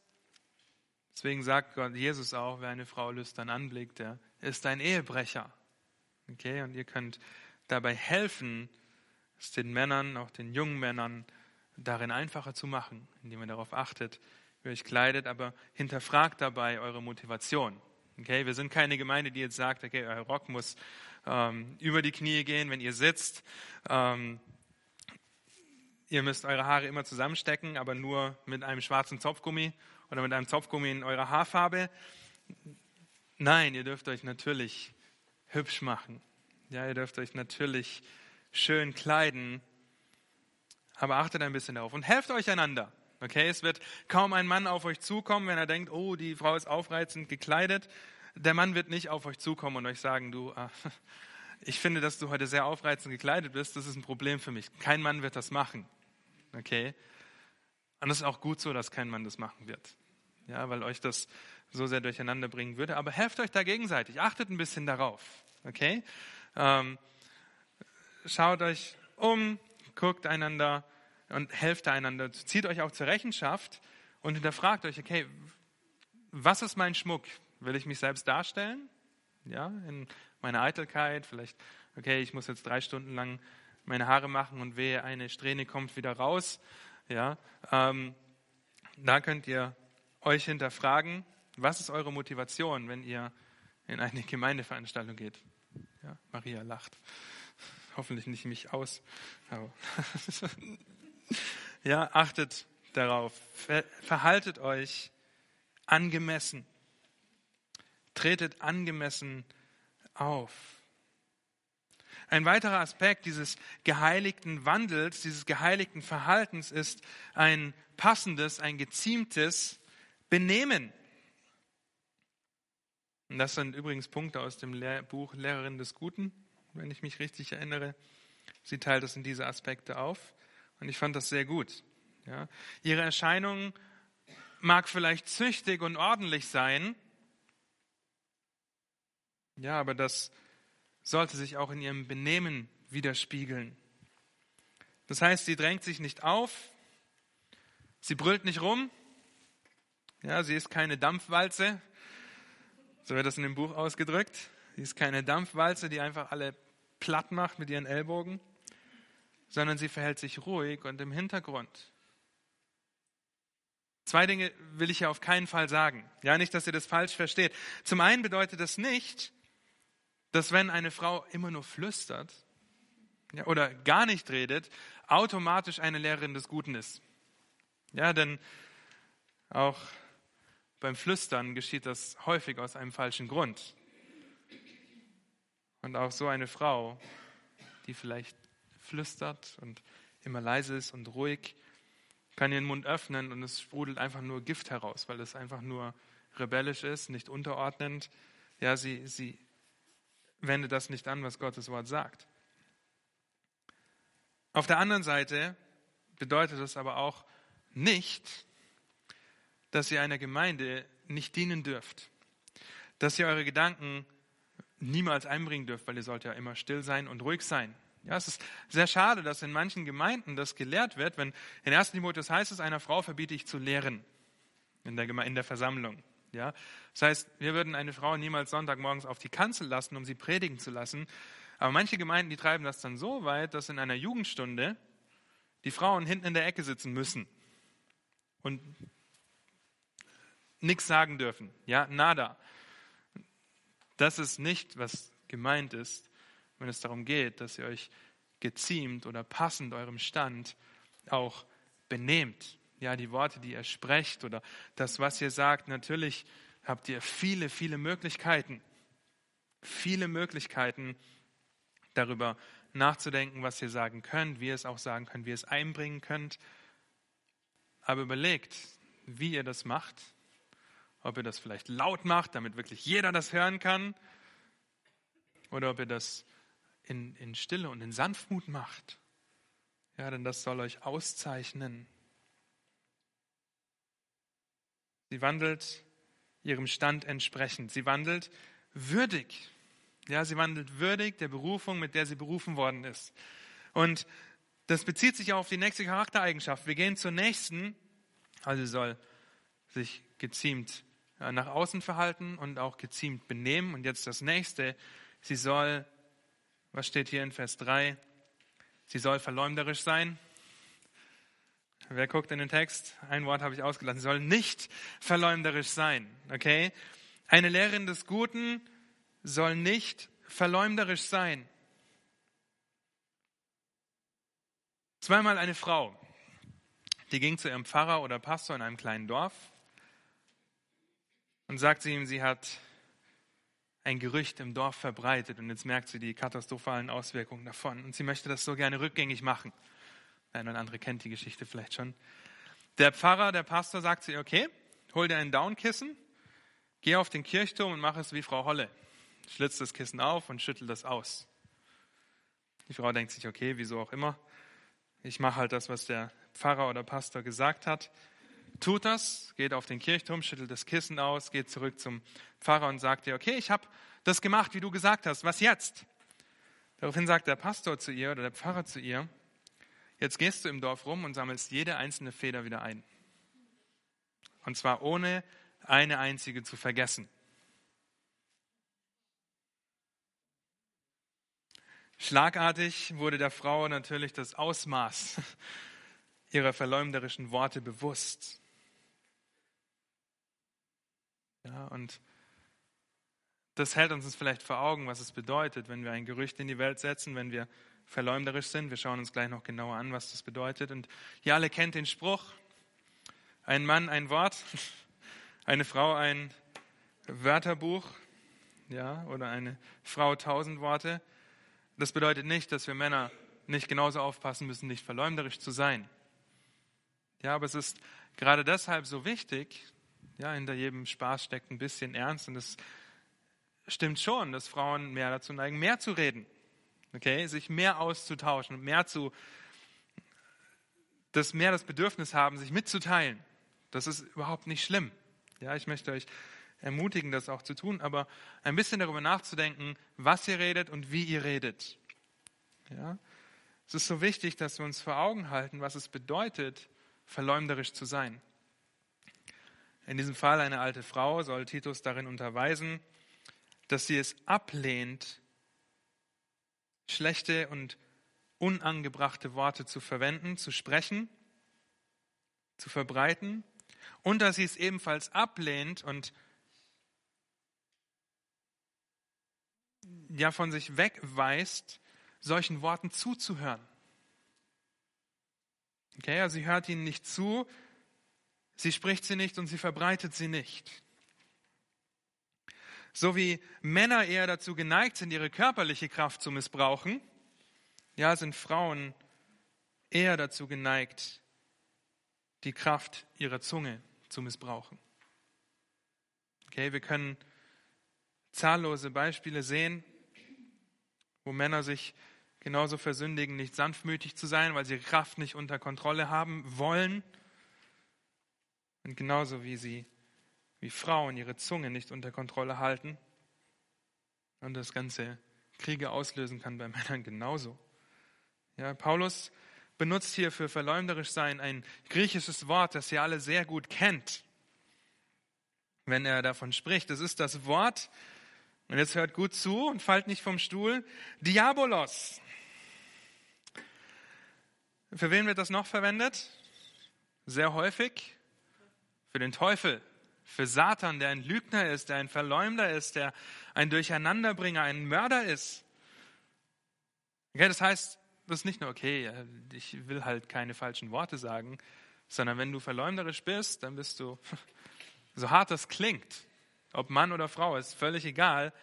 Deswegen sagt Gott, Jesus auch, wer eine Frau lüstern anblickt, der ist ein Ehebrecher. Okay, und ihr könnt dabei helfen, es den Männern, auch den jungen Männern, darin einfacher zu machen, indem ihr darauf achtet, wie ihr euch kleidet, aber hinterfragt dabei eure Motivation. Okay, wir sind keine Gemeinde, die jetzt sagt, okay, euer Rock muss ähm, über die Knie gehen, wenn ihr sitzt. Ähm, ihr müsst eure Haare immer zusammenstecken, aber nur mit einem schwarzen Zopfgummi oder mit einem Zopfgummi in eurer Haarfarbe. Nein, ihr dürft euch natürlich hübsch machen. Ja, ihr dürft euch natürlich schön kleiden, aber achtet ein bisschen darauf und helft euch einander. Okay, es wird kaum ein Mann auf euch zukommen, wenn er denkt, oh, die Frau ist aufreizend gekleidet. Der Mann wird nicht auf euch zukommen und euch sagen, du, ah, ich finde, dass du heute sehr aufreizend gekleidet bist, das ist ein Problem für mich. Kein Mann wird das machen. Okay? Und es ist auch gut so, dass kein Mann das machen wird. Ja, weil euch das so sehr durcheinander bringen würde. Aber helft euch da gegenseitig. Achtet ein bisschen darauf. Okay? Ähm, schaut euch um, guckt einander und helft einander. Zieht euch auch zur Rechenschaft und hinterfragt euch, okay, was ist mein Schmuck? Will ich mich selbst darstellen? Ja, in meiner Eitelkeit, vielleicht, okay, ich muss jetzt drei Stunden lang meine Haare machen und wehe, eine Strähne kommt wieder raus. Ja, ähm, da könnt ihr euch hinterfragen, was ist eure Motivation, wenn ihr in eine Gemeindeveranstaltung geht? Ja, Maria lacht. Hoffentlich nicht mich aus. ja, achtet darauf. Ver verhaltet euch angemessen. Tretet angemessen auf. Ein weiterer Aspekt dieses geheiligten Wandels, dieses geheiligten Verhaltens ist ein passendes, ein geziemtes Benehmen. Und das sind übrigens Punkte aus dem Buch Lehrerin des Guten, wenn ich mich richtig erinnere. Sie teilt das in diese Aspekte auf. Und ich fand das sehr gut. Ja. Ihre Erscheinung mag vielleicht züchtig und ordentlich sein. Ja, aber das sollte sich auch in ihrem Benehmen widerspiegeln. Das heißt, sie drängt sich nicht auf, sie brüllt nicht rum, ja, sie ist keine Dampfwalze, so wird das in dem Buch ausgedrückt. Sie ist keine Dampfwalze, die einfach alle platt macht mit ihren Ellbogen, sondern sie verhält sich ruhig und im Hintergrund. Zwei Dinge will ich ja auf keinen Fall sagen. Ja, nicht, dass ihr das falsch versteht. Zum einen bedeutet das nicht, dass wenn eine Frau immer nur flüstert ja, oder gar nicht redet, automatisch eine Lehrerin des Guten ist. Ja, denn auch beim Flüstern geschieht das häufig aus einem falschen Grund. Und auch so eine Frau, die vielleicht flüstert und immer leise ist und ruhig, kann ihren Mund öffnen und es sprudelt einfach nur Gift heraus, weil es einfach nur rebellisch ist, nicht unterordnend. Ja, sie, sie wendet das nicht an, was Gottes Wort sagt. Auf der anderen Seite bedeutet es aber auch nicht, dass ihr einer Gemeinde nicht dienen dürft. Dass ihr eure Gedanken niemals einbringen dürft, weil ihr sollt ja immer still sein und ruhig sein. Ja, es ist sehr schade, dass in manchen Gemeinden das gelehrt wird, wenn in 1. Timotheus heißt es, einer Frau verbiete ich zu lehren in der, Geme in der Versammlung. Ja, das heißt, wir würden eine Frau niemals Sonntagmorgens auf die Kanzel lassen, um sie predigen zu lassen. Aber manche Gemeinden, die treiben das dann so weit, dass in einer Jugendstunde die Frauen hinten in der Ecke sitzen müssen und nichts sagen dürfen. Ja, nada. Das ist nicht, was gemeint ist, wenn es darum geht, dass ihr euch geziemt oder passend eurem Stand auch benehmt. Ja, die Worte, die ihr sprecht oder das, was ihr sagt, natürlich habt ihr viele, viele Möglichkeiten. Viele Möglichkeiten darüber nachzudenken, was ihr sagen könnt, wie ihr es auch sagen könnt, wie ihr es einbringen könnt. Aber überlegt, wie ihr das macht ob ihr das vielleicht laut macht, damit wirklich jeder das hören kann. oder ob ihr das in, in Stille und in Sanftmut macht. Ja, denn das soll euch auszeichnen. Sie wandelt ihrem Stand entsprechend. Sie wandelt würdig. Ja, sie wandelt würdig der Berufung, mit der sie berufen worden ist. Und das bezieht sich auch auf die nächste Charaktereigenschaft. Wir gehen zur nächsten. Also soll sich geziemt nach außen verhalten und auch geziemt benehmen. Und jetzt das nächste. Sie soll, was steht hier in Vers 3? Sie soll verleumderisch sein. Wer guckt in den Text? Ein Wort habe ich ausgelassen. Sie soll nicht verleumderisch sein. Okay? Eine Lehrerin des Guten soll nicht verleumderisch sein. Zweimal eine Frau, die ging zu ihrem Pfarrer oder Pastor in einem kleinen Dorf und sagte ihm, sie hat ein Gerücht im Dorf verbreitet und jetzt merkt sie die katastrophalen Auswirkungen davon und sie möchte das so gerne rückgängig machen. Der eine oder andere kennt die Geschichte vielleicht schon. Der Pfarrer, der Pastor sagt ihr, okay, hol dir ein Downkissen, geh auf den Kirchturm und mach es wie Frau Holle. Schlitzt das Kissen auf und schüttelt das aus. Die Frau denkt sich, okay, wieso auch immer. Ich mache halt das, was der Pfarrer oder Pastor gesagt hat. Tut das, geht auf den Kirchturm, schüttelt das Kissen aus, geht zurück zum Pfarrer und sagt ihr, okay, ich habe das gemacht, wie du gesagt hast, was jetzt? Daraufhin sagt der Pastor zu ihr oder der Pfarrer zu ihr, jetzt gehst du im Dorf rum und sammelst jede einzelne Feder wieder ein. Und zwar ohne eine einzige zu vergessen. Schlagartig wurde der Frau natürlich das Ausmaß ihrer verleumderischen Worte bewusst. Ja, und das hält uns vielleicht vor Augen, was es bedeutet, wenn wir ein Gerücht in die Welt setzen, wenn wir verleumderisch sind. Wir schauen uns gleich noch genauer an, was das bedeutet. Und ihr alle kennt den Spruch, ein Mann ein Wort, eine Frau ein Wörterbuch, ja, oder eine Frau tausend Worte. Das bedeutet nicht, dass wir Männer nicht genauso aufpassen müssen, nicht verleumderisch zu sein. Ja, aber es ist gerade deshalb so wichtig, ja, hinter jedem Spaß steckt ein bisschen Ernst und es stimmt schon, dass Frauen mehr dazu neigen, mehr zu reden, okay, sich mehr auszutauschen und mehr zu, dass mehr das Bedürfnis haben, sich mitzuteilen. Das ist überhaupt nicht schlimm. Ja, ich möchte euch ermutigen, das auch zu tun, aber ein bisschen darüber nachzudenken, was ihr redet und wie ihr redet. Ja, es ist so wichtig, dass wir uns vor Augen halten, was es bedeutet, verleumderisch zu sein. In diesem Fall eine alte Frau soll Titus darin unterweisen, dass sie es ablehnt, schlechte und unangebrachte Worte zu verwenden, zu sprechen, zu verbreiten und dass sie es ebenfalls ablehnt und ja von sich wegweist, solchen Worten zuzuhören. Okay, also sie hört ihnen nicht zu, sie spricht sie nicht und sie verbreitet sie nicht. So wie Männer eher dazu geneigt sind, ihre körperliche Kraft zu missbrauchen, ja, sind Frauen eher dazu geneigt, die Kraft ihrer Zunge zu missbrauchen. Okay, wir können zahllose Beispiele sehen, wo Männer sich genauso versündigen, nicht sanftmütig zu sein, weil sie ihre Kraft nicht unter Kontrolle haben wollen. Und genauso wie sie, wie Frauen ihre Zunge nicht unter Kontrolle halten und das ganze Kriege auslösen kann bei Männern genauso. Ja, Paulus benutzt hier für verleumderisch sein ein griechisches Wort, das ihr alle sehr gut kennt, wenn er davon spricht. Das ist das Wort, und jetzt hört gut zu und fallt nicht vom Stuhl, Diabolos. Für wen wird das noch verwendet? Sehr häufig für den Teufel, für Satan, der ein Lügner ist, der ein Verleumder ist, der ein Durcheinanderbringer, ein Mörder ist. Okay, das heißt, das ist nicht nur, okay, ich will halt keine falschen Worte sagen, sondern wenn du verleumderisch bist, dann bist du, so hart das klingt, ob Mann oder Frau, ist völlig egal,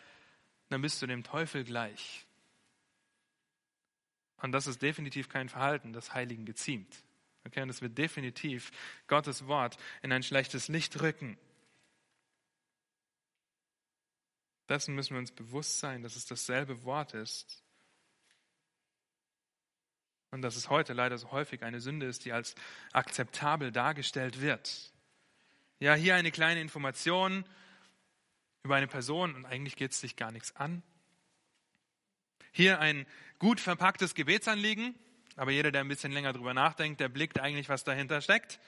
dann bist du dem Teufel gleich. Und das ist definitiv kein Verhalten, das Heiligen geziemt. Okay, und es wird definitiv Gottes Wort in ein schlechtes Licht rücken. Dessen müssen wir uns bewusst sein, dass es dasselbe Wort ist. Und dass es heute leider so häufig eine Sünde ist, die als akzeptabel dargestellt wird. Ja, hier eine kleine Information über eine Person und eigentlich geht es dich gar nichts an. Hier ein gut verpacktes Gebetsanliegen, aber jeder, der ein bisschen länger drüber nachdenkt, der blickt eigentlich, was dahinter steckt.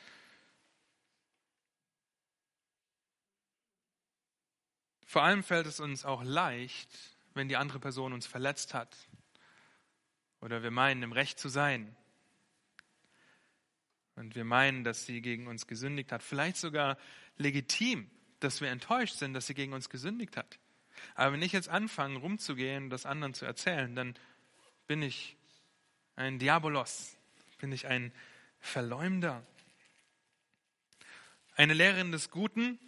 Vor allem fällt es uns auch leicht, wenn die andere Person uns verletzt hat oder wir meinen, im Recht zu sein und wir meinen, dass sie gegen uns gesündigt hat. Vielleicht sogar legitim, dass wir enttäuscht sind, dass sie gegen uns gesündigt hat. Aber wenn ich jetzt anfange, rumzugehen und das anderen zu erzählen, dann bin ich ein Diabolos, bin ich ein Verleumder. Eine Lehrerin des Guten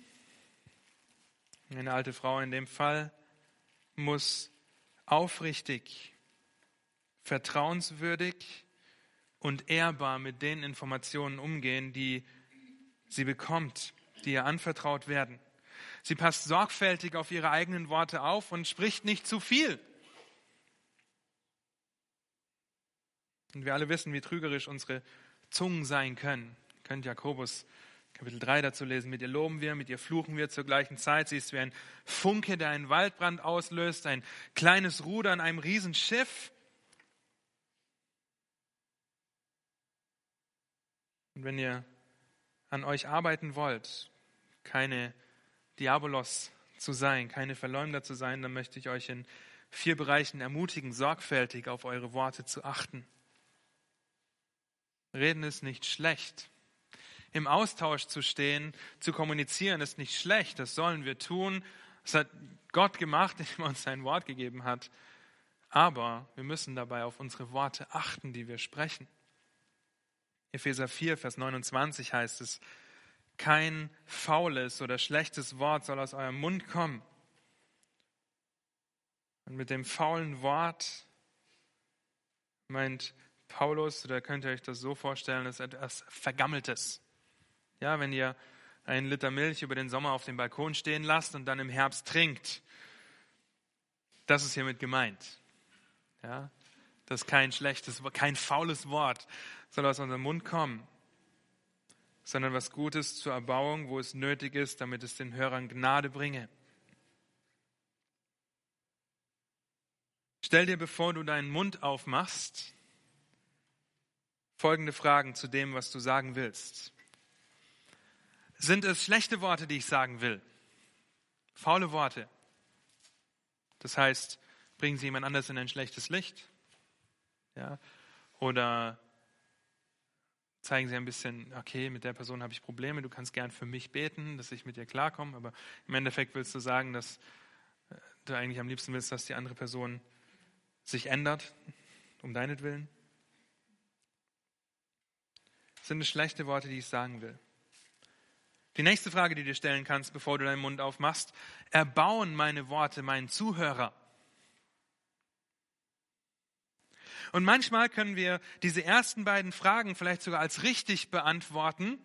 eine alte Frau in dem Fall muss aufrichtig, vertrauenswürdig und ehrbar mit den Informationen umgehen, die sie bekommt, die ihr anvertraut werden. Sie passt sorgfältig auf ihre eigenen Worte auf und spricht nicht zu viel. Und wir alle wissen, wie trügerisch unsere Zungen sein können. Könnt Jakobus Kapitel 3 dazu lesen. Mit ihr loben wir, mit ihr fluchen wir zur gleichen Zeit. Sie ist wie ein Funke, der einen Waldbrand auslöst, ein kleines Ruder an einem Riesenschiff. Und wenn ihr an euch arbeiten wollt, keine Diabolos zu sein, keine Verleumder zu sein, dann möchte ich euch in vier Bereichen ermutigen, sorgfältig auf eure Worte zu achten. Reden ist nicht schlecht im Austausch zu stehen, zu kommunizieren, ist nicht schlecht. Das sollen wir tun. Das hat Gott gemacht, indem er uns sein Wort gegeben hat. Aber wir müssen dabei auf unsere Worte achten, die wir sprechen. Epheser 4, Vers 29 heißt es, kein faules oder schlechtes Wort soll aus eurem Mund kommen. Und mit dem faulen Wort meint Paulus, oder könnt ihr euch das so vorstellen, ist etwas Vergammeltes. Ja, wenn ihr einen Liter Milch über den Sommer auf dem Balkon stehen lasst und dann im Herbst trinkt. Das ist hiermit gemeint. Ja, das ist kein schlechtes, kein faules Wort soll aus unserem Mund kommen, sondern was Gutes zur Erbauung, wo es nötig ist, damit es den Hörern Gnade bringe. Stell dir, bevor du deinen Mund aufmachst, folgende Fragen zu dem, was du sagen willst. Sind es schlechte Worte, die ich sagen will? Faule Worte. Das heißt, bringen sie jemand anders in ein schlechtes Licht? Ja? Oder zeigen sie ein bisschen, okay, mit der Person habe ich Probleme, du kannst gern für mich beten, dass ich mit dir klarkomme, aber im Endeffekt willst du sagen, dass äh, du eigentlich am liebsten willst, dass die andere Person sich ändert, um deinetwillen? Sind es schlechte Worte, die ich sagen will? Die nächste Frage, die du stellen kannst, bevor du deinen Mund aufmachst, erbauen meine Worte meinen Zuhörer? Und manchmal können wir diese ersten beiden Fragen vielleicht sogar als richtig beantworten.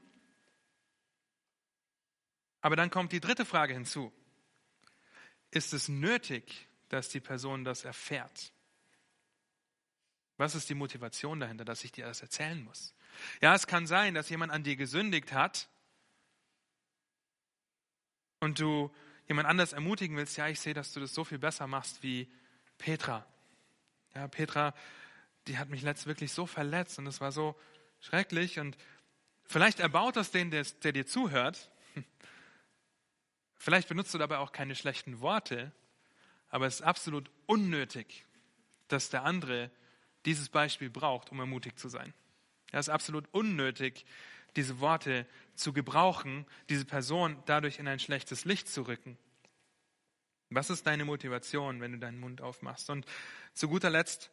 Aber dann kommt die dritte Frage hinzu. Ist es nötig, dass die Person das erfährt? Was ist die Motivation dahinter, dass ich dir das erzählen muss? Ja, es kann sein, dass jemand an dir gesündigt hat und du jemand anders ermutigen willst, ja, ich sehe, dass du das so viel besser machst wie Petra. Ja, Petra, die hat mich letzt wirklich so verletzt und es war so schrecklich und vielleicht erbaut das den, der, der dir zuhört. Vielleicht benutzt du dabei auch keine schlechten Worte, aber es ist absolut unnötig, dass der andere dieses Beispiel braucht, um ermutigt zu sein. Es ist absolut unnötig, diese Worte zu gebrauchen, diese Person dadurch in ein schlechtes Licht zu rücken. Was ist deine Motivation, wenn du deinen Mund aufmachst? Und zu guter Letzt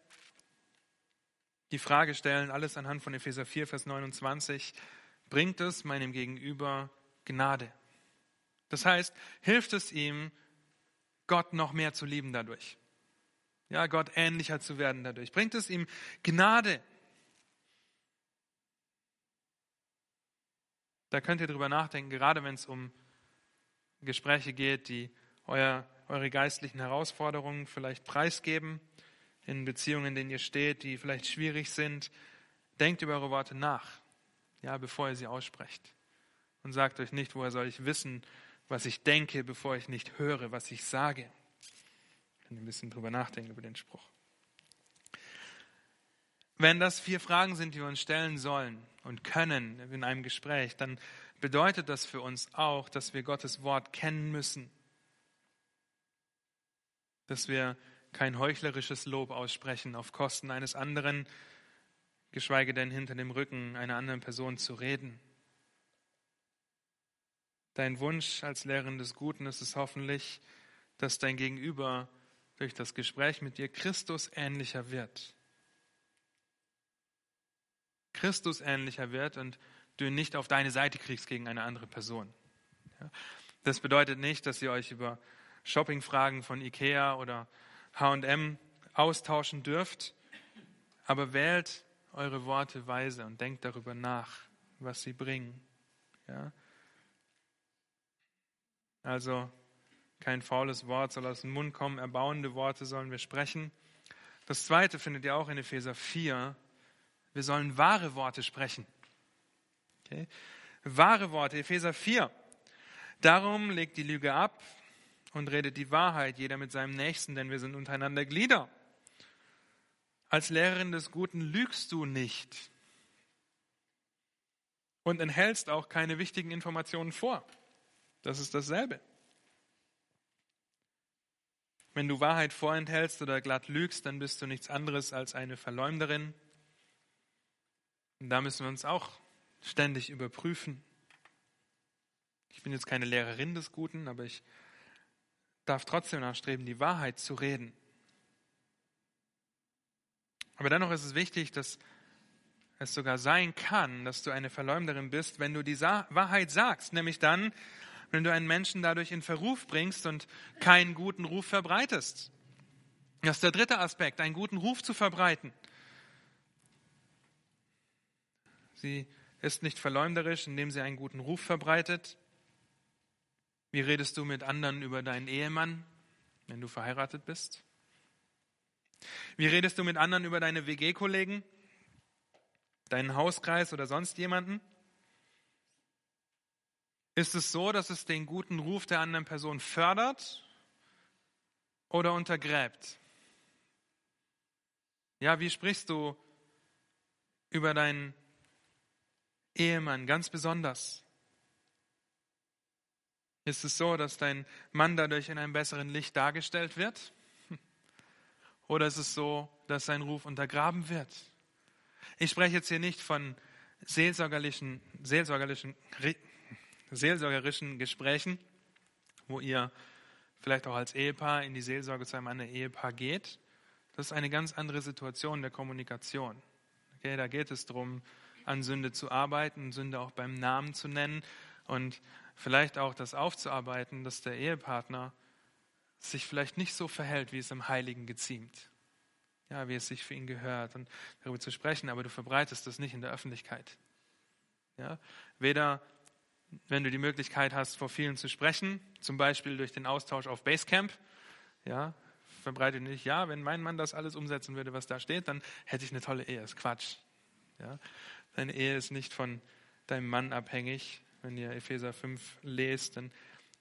die Frage stellen, alles anhand von Epheser 4, Vers 29, bringt es meinem Gegenüber Gnade? Das heißt, hilft es ihm, Gott noch mehr zu lieben dadurch? Ja, Gott ähnlicher zu werden dadurch? Bringt es ihm Gnade? Da könnt ihr drüber nachdenken, gerade wenn es um Gespräche geht, die euer, eure geistlichen Herausforderungen vielleicht preisgeben, in Beziehungen, in denen ihr steht, die vielleicht schwierig sind. Denkt über eure Worte nach, ja, bevor ihr sie aussprecht. Und sagt euch nicht, woher soll ich wissen, was ich denke, bevor ich nicht höre, was ich sage. Könnt ihr ein bisschen drüber nachdenken über den Spruch. Wenn das vier Fragen sind, die wir uns stellen sollen und können in einem Gespräch, dann bedeutet das für uns auch, dass wir Gottes Wort kennen müssen. Dass wir kein heuchlerisches Lob aussprechen auf Kosten eines anderen, geschweige denn hinter dem Rücken einer anderen Person zu reden. Dein Wunsch als Lehrerin des Guten ist es hoffentlich, dass dein Gegenüber durch das Gespräch mit dir Christus ähnlicher wird. Christus ähnlicher wird und du ihn nicht auf deine Seite kriegst gegen eine andere Person. Das bedeutet nicht, dass ihr euch über Shoppingfragen von Ikea oder HM austauschen dürft, aber wählt eure Worte weise und denkt darüber nach, was sie bringen. Ja? Also kein faules Wort soll aus dem Mund kommen, erbauende Worte sollen wir sprechen. Das zweite findet ihr auch in Epheser 4. Wir sollen wahre Worte sprechen. Okay? Wahre Worte, Epheser 4. Darum legt die Lüge ab und redet die Wahrheit, jeder mit seinem Nächsten, denn wir sind untereinander Glieder. Als Lehrerin des Guten lügst du nicht und enthältst auch keine wichtigen Informationen vor. Das ist dasselbe. Wenn du Wahrheit vorenthältst oder glatt lügst, dann bist du nichts anderes als eine Verleumderin. Und da müssen wir uns auch ständig überprüfen. Ich bin jetzt keine Lehrerin des Guten, aber ich darf trotzdem nachstreben, die Wahrheit zu reden. Aber dennoch ist es wichtig, dass es sogar sein kann, dass du eine Verleumderin bist, wenn du die Wahrheit sagst, nämlich dann, wenn du einen Menschen dadurch in Verruf bringst und keinen guten Ruf verbreitest. Das ist der dritte Aspekt, einen guten Ruf zu verbreiten. Sie ist nicht verleumderisch, indem sie einen guten Ruf verbreitet. Wie redest du mit anderen über deinen Ehemann, wenn du verheiratet bist? Wie redest du mit anderen über deine WG-Kollegen, deinen Hauskreis oder sonst jemanden? Ist es so, dass es den guten Ruf der anderen Person fördert oder untergräbt? Ja, wie sprichst du über deinen Ehemann ganz besonders? Ist es so, dass dein Mann dadurch in einem besseren Licht dargestellt wird? Oder ist es so, dass sein Ruf untergraben wird? Ich spreche jetzt hier nicht von seelsorgerlichen, seelsorgerlichen, seelsorgerischen Gesprächen, wo ihr vielleicht auch als Ehepaar in die Seelsorge zu einem anderen Ehepaar geht. Das ist eine ganz andere Situation der Kommunikation. Okay, da geht es darum, an Sünde zu arbeiten, Sünde auch beim Namen zu nennen und vielleicht auch das aufzuarbeiten, dass der Ehepartner sich vielleicht nicht so verhält, wie es im Heiligen geziemt. Ja, wie es sich für ihn gehört und darüber zu sprechen, aber du verbreitest das nicht in der Öffentlichkeit. Ja, weder wenn du die Möglichkeit hast, vor vielen zu sprechen, zum Beispiel durch den Austausch auf Basecamp, ja, verbreite nicht, ja, wenn mein Mann das alles umsetzen würde, was da steht, dann hätte ich eine tolle Ehe. Das ist Quatsch. Ja. Deine Ehe ist nicht von deinem Mann abhängig, wenn ihr Epheser 5 lest, dann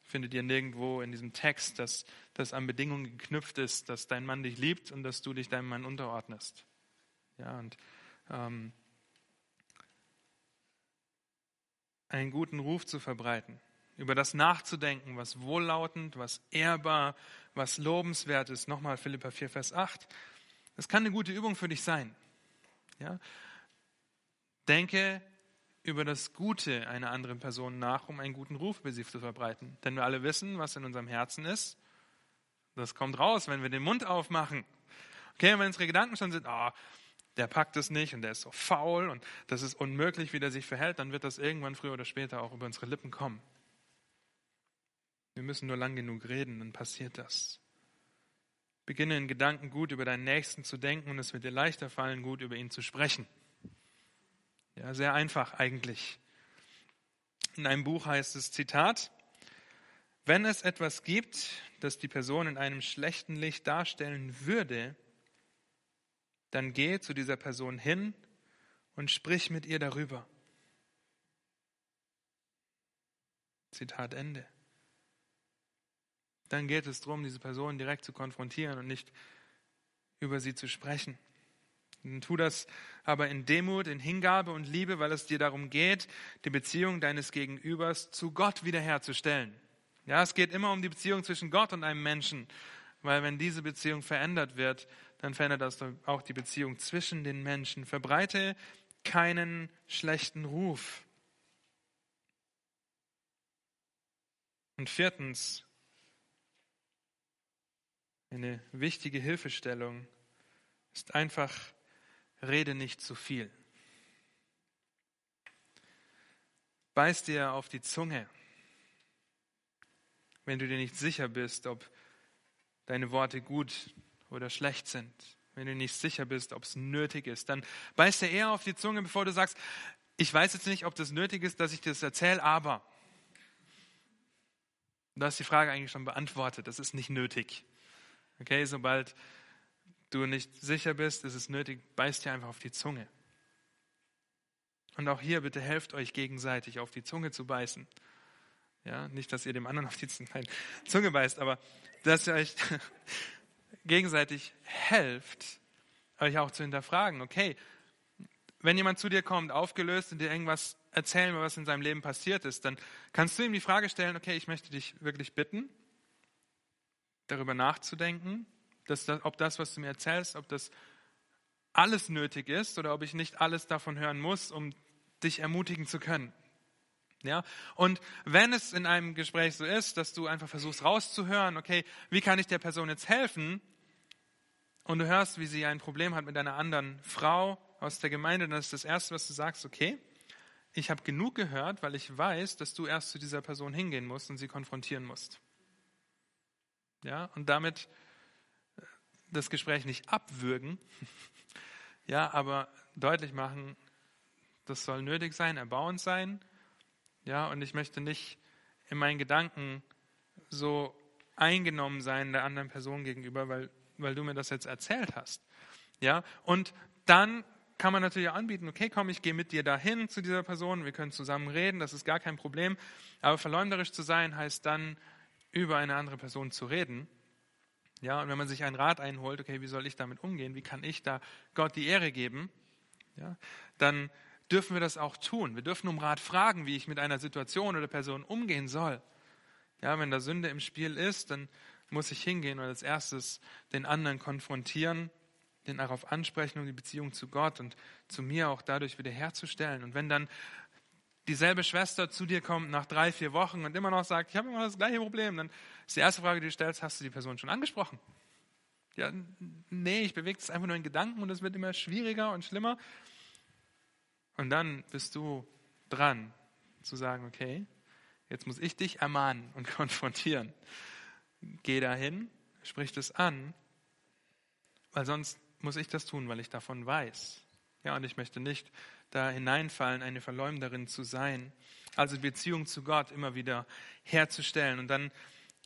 findet ihr nirgendwo in diesem Text, dass das an Bedingungen geknüpft ist, dass dein Mann dich liebt und dass du dich deinem Mann unterordnest. Ja, und ähm, einen guten Ruf zu verbreiten, über das nachzudenken, was wohllautend, was ehrbar, was lobenswert ist. Nochmal Philippa 4, Vers 8. Das kann eine gute Übung für dich sein. Ja? Denke über das Gute einer anderen Person nach, um einen guten Ruf über sie zu verbreiten. Denn wir alle wissen, was in unserem Herzen ist. Das kommt raus, wenn wir den Mund aufmachen. Okay, wenn unsere Gedanken schon sind, oh, der packt es nicht und der ist so faul und das ist unmöglich, wie der sich verhält, dann wird das irgendwann früher oder später auch über unsere Lippen kommen. Wir müssen nur lang genug reden, dann passiert das. Beginne in Gedanken gut über deinen Nächsten zu denken und es wird dir leichter fallen, gut über ihn zu sprechen. Ja, sehr einfach eigentlich. In einem Buch heißt es Zitat, Wenn es etwas gibt, das die Person in einem schlechten Licht darstellen würde, dann geh zu dieser Person hin und sprich mit ihr darüber. Zitat Ende. Dann geht es darum, diese Person direkt zu konfrontieren und nicht über sie zu sprechen. Tu das aber in Demut, in Hingabe und Liebe, weil es dir darum geht, die Beziehung deines Gegenübers zu Gott wiederherzustellen. Ja, es geht immer um die Beziehung zwischen Gott und einem Menschen, weil wenn diese Beziehung verändert wird, dann verändert das auch die Beziehung zwischen den Menschen. Verbreite keinen schlechten Ruf. Und viertens, eine wichtige Hilfestellung ist einfach, rede nicht zu viel. Beiß dir auf die Zunge, wenn du dir nicht sicher bist, ob deine Worte gut oder schlecht sind. Wenn du nicht sicher bist, ob es nötig ist, dann beiß dir eher auf die Zunge, bevor du sagst, ich weiß jetzt nicht, ob das nötig ist, dass ich dir das erzähle, aber. Du hast die Frage eigentlich schon beantwortet. Das ist nicht nötig. Okay, sobald du nicht sicher bist, ist es nötig, beißt dir einfach auf die Zunge. Und auch hier bitte helft euch gegenseitig auf die Zunge zu beißen. Ja, nicht, dass ihr dem anderen auf die Zunge beißt, aber dass ihr euch gegenseitig helft, euch auch zu hinterfragen. Okay, wenn jemand zu dir kommt, aufgelöst und dir irgendwas erzählen, was in seinem Leben passiert ist, dann kannst du ihm die Frage stellen, okay, ich möchte dich wirklich bitten, darüber nachzudenken, dass das, ob das, was du mir erzählst, ob das alles nötig ist oder ob ich nicht alles davon hören muss, um dich ermutigen zu können. Ja? Und wenn es in einem Gespräch so ist, dass du einfach versuchst rauszuhören, okay, wie kann ich der Person jetzt helfen? Und du hörst, wie sie ein Problem hat mit einer anderen Frau aus der Gemeinde, dann ist das Erste, was du sagst, okay, ich habe genug gehört, weil ich weiß, dass du erst zu dieser Person hingehen musst und sie konfrontieren musst. Ja, und damit das Gespräch nicht abwürgen, ja, aber deutlich machen, das soll nötig sein, erbauend sein, ja, und ich möchte nicht in meinen Gedanken so eingenommen sein der anderen Person gegenüber, weil, weil du mir das jetzt erzählt hast. Ja, und dann kann man natürlich anbieten, okay, komm, ich gehe mit dir dahin zu dieser Person, wir können zusammen reden, das ist gar kein Problem. Aber verleumderisch zu sein heißt dann, über eine andere Person zu reden. Ja, und wenn man sich einen Rat einholt, okay, wie soll ich damit umgehen? Wie kann ich da Gott die Ehre geben? Ja, dann dürfen wir das auch tun. Wir dürfen um Rat fragen, wie ich mit einer Situation oder Person umgehen soll. Ja, wenn da Sünde im Spiel ist, dann muss ich hingehen und als erstes den anderen konfrontieren den darauf ansprechen, um die Beziehung zu Gott und zu mir auch dadurch wiederherzustellen. Und wenn dann dieselbe Schwester zu dir kommt nach drei, vier Wochen und immer noch sagt, ich habe immer das gleiche Problem, dann ist die erste Frage, die du stellst, hast du die Person schon angesprochen? Ja, nee, ich bewege es einfach nur in Gedanken und es wird immer schwieriger und schlimmer. Und dann bist du dran zu sagen, okay, jetzt muss ich dich ermahnen und konfrontieren. Geh dahin, sprich das an, weil sonst muss ich das tun, weil ich davon weiß. Ja, und ich möchte nicht da hineinfallen, eine Verleumderin zu sein. Also Beziehung zu Gott immer wieder herzustellen. Und dann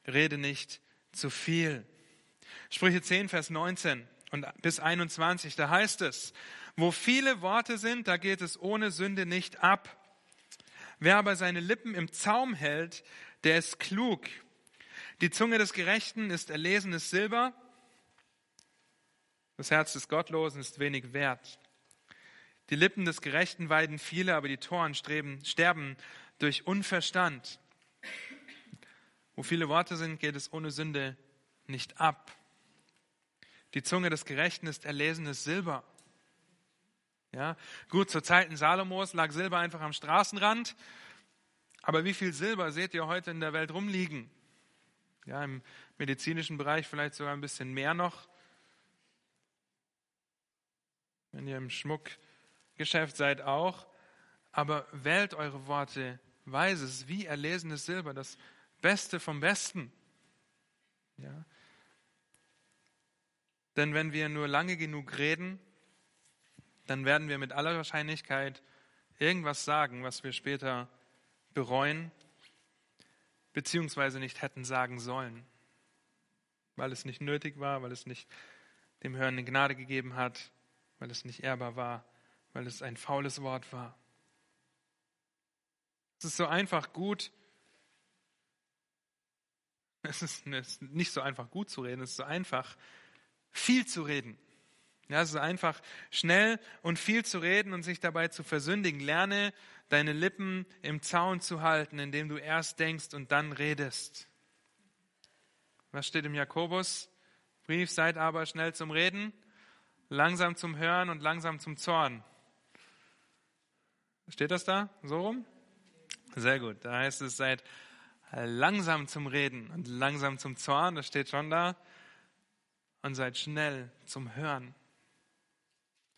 rede nicht zu viel. Sprüche 10, Vers 19 und bis 21, da heißt es, wo viele Worte sind, da geht es ohne Sünde nicht ab. Wer aber seine Lippen im Zaum hält, der ist klug. Die Zunge des Gerechten ist erlesenes Silber, das Herz des Gottlosen ist wenig wert. Die Lippen des Gerechten weiden viele, aber die Toren streben, sterben durch Unverstand. Wo viele Worte sind, geht es ohne Sünde nicht ab. Die Zunge des Gerechten ist erlesenes Silber. Ja, gut, zur Zeiten Salomos lag Silber einfach am Straßenrand. Aber wie viel Silber seht ihr heute in der Welt rumliegen? Ja, im medizinischen Bereich vielleicht sogar ein bisschen mehr noch wenn ihr im Schmuckgeschäft seid auch. Aber wählt eure Worte weise. Es ist wie erlesenes Silber, das Beste vom Besten. Ja. Denn wenn wir nur lange genug reden, dann werden wir mit aller Wahrscheinlichkeit irgendwas sagen, was wir später bereuen. beziehungsweise nicht hätten sagen sollen, weil es nicht nötig war, weil es nicht dem Hörenden Gnade gegeben hat, weil es nicht ehrbar war, weil es ein faules Wort war. Es ist so einfach gut, es ist nicht so einfach gut zu reden, es ist so einfach viel zu reden. Ja, es ist einfach schnell und viel zu reden und sich dabei zu versündigen. Lerne deine Lippen im Zaun zu halten, indem du erst denkst und dann redest. Was steht im Jakobusbrief? Seid aber schnell zum Reden, langsam zum Hören und langsam zum Zorn. Steht das da so rum? Sehr gut. Da heißt es, seid langsam zum Reden und langsam zum Zorn. Das steht schon da. Und seid schnell zum Hören.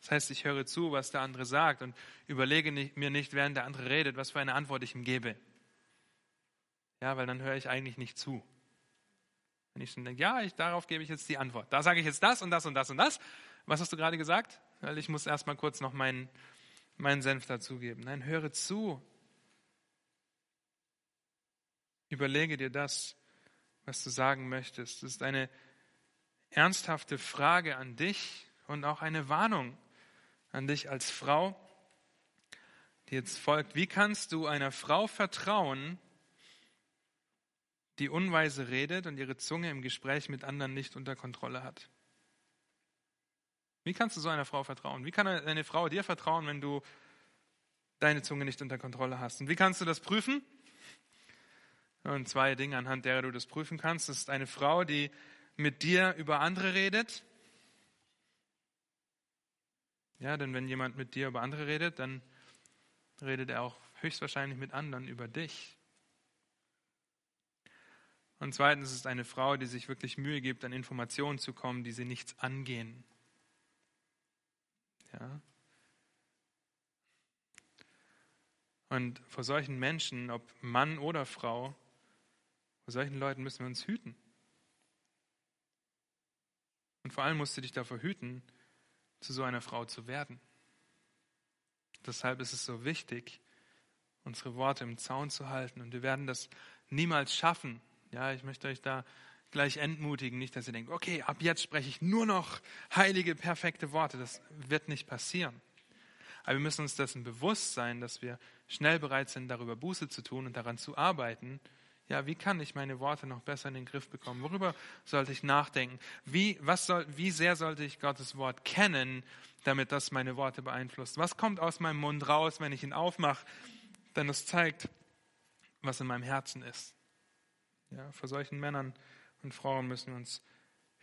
Das heißt, ich höre zu, was der andere sagt und überlege mir nicht, während der andere redet, was für eine Antwort ich ihm gebe. Ja, weil dann höre ich eigentlich nicht zu. Wenn ich schon denke, ja, ich, darauf gebe ich jetzt die Antwort. Da sage ich jetzt das und das und das und das. Was hast du gerade gesagt? Weil ich muss erstmal kurz noch meinen, meinen Senf dazugeben. Nein, höre zu. Überlege dir das, was du sagen möchtest. Das ist eine ernsthafte Frage an dich und auch eine Warnung an dich als Frau, die jetzt folgt. Wie kannst du einer Frau vertrauen, die unweise redet und ihre Zunge im Gespräch mit anderen nicht unter Kontrolle hat? Wie kannst du so einer Frau vertrauen? Wie kann eine Frau dir vertrauen, wenn du deine Zunge nicht unter Kontrolle hast? Und wie kannst du das prüfen? Und zwei Dinge, anhand derer du das prüfen kannst. Das ist eine Frau, die mit dir über andere redet ja, denn wenn jemand mit dir über andere redet, dann redet er auch höchstwahrscheinlich mit anderen über dich. Und zweitens ist es eine Frau, die sich wirklich Mühe gibt, an Informationen zu kommen, die sie nichts angehen. Ja. Und vor solchen Menschen, ob Mann oder Frau, vor solchen Leuten müssen wir uns hüten. Und vor allem musst du dich davor hüten, zu so einer Frau zu werden. Deshalb ist es so wichtig, unsere Worte im Zaun zu halten. Und wir werden das niemals schaffen. Ja, ich möchte euch da gleich entmutigen, nicht, dass ihr denkt, okay, ab jetzt spreche ich nur noch heilige, perfekte Worte. Das wird nicht passieren. Aber wir müssen uns dessen bewusst sein, dass wir schnell bereit sind, darüber Buße zu tun und daran zu arbeiten, ja, wie kann ich meine Worte noch besser in den Griff bekommen? Worüber sollte ich nachdenken? Wie, was soll, wie sehr sollte ich Gottes Wort kennen, damit das meine Worte beeinflusst? Was kommt aus meinem Mund raus, wenn ich ihn aufmache? Denn es zeigt, was in meinem Herzen ist. Ja, vor solchen Männern und Frauen müssen uns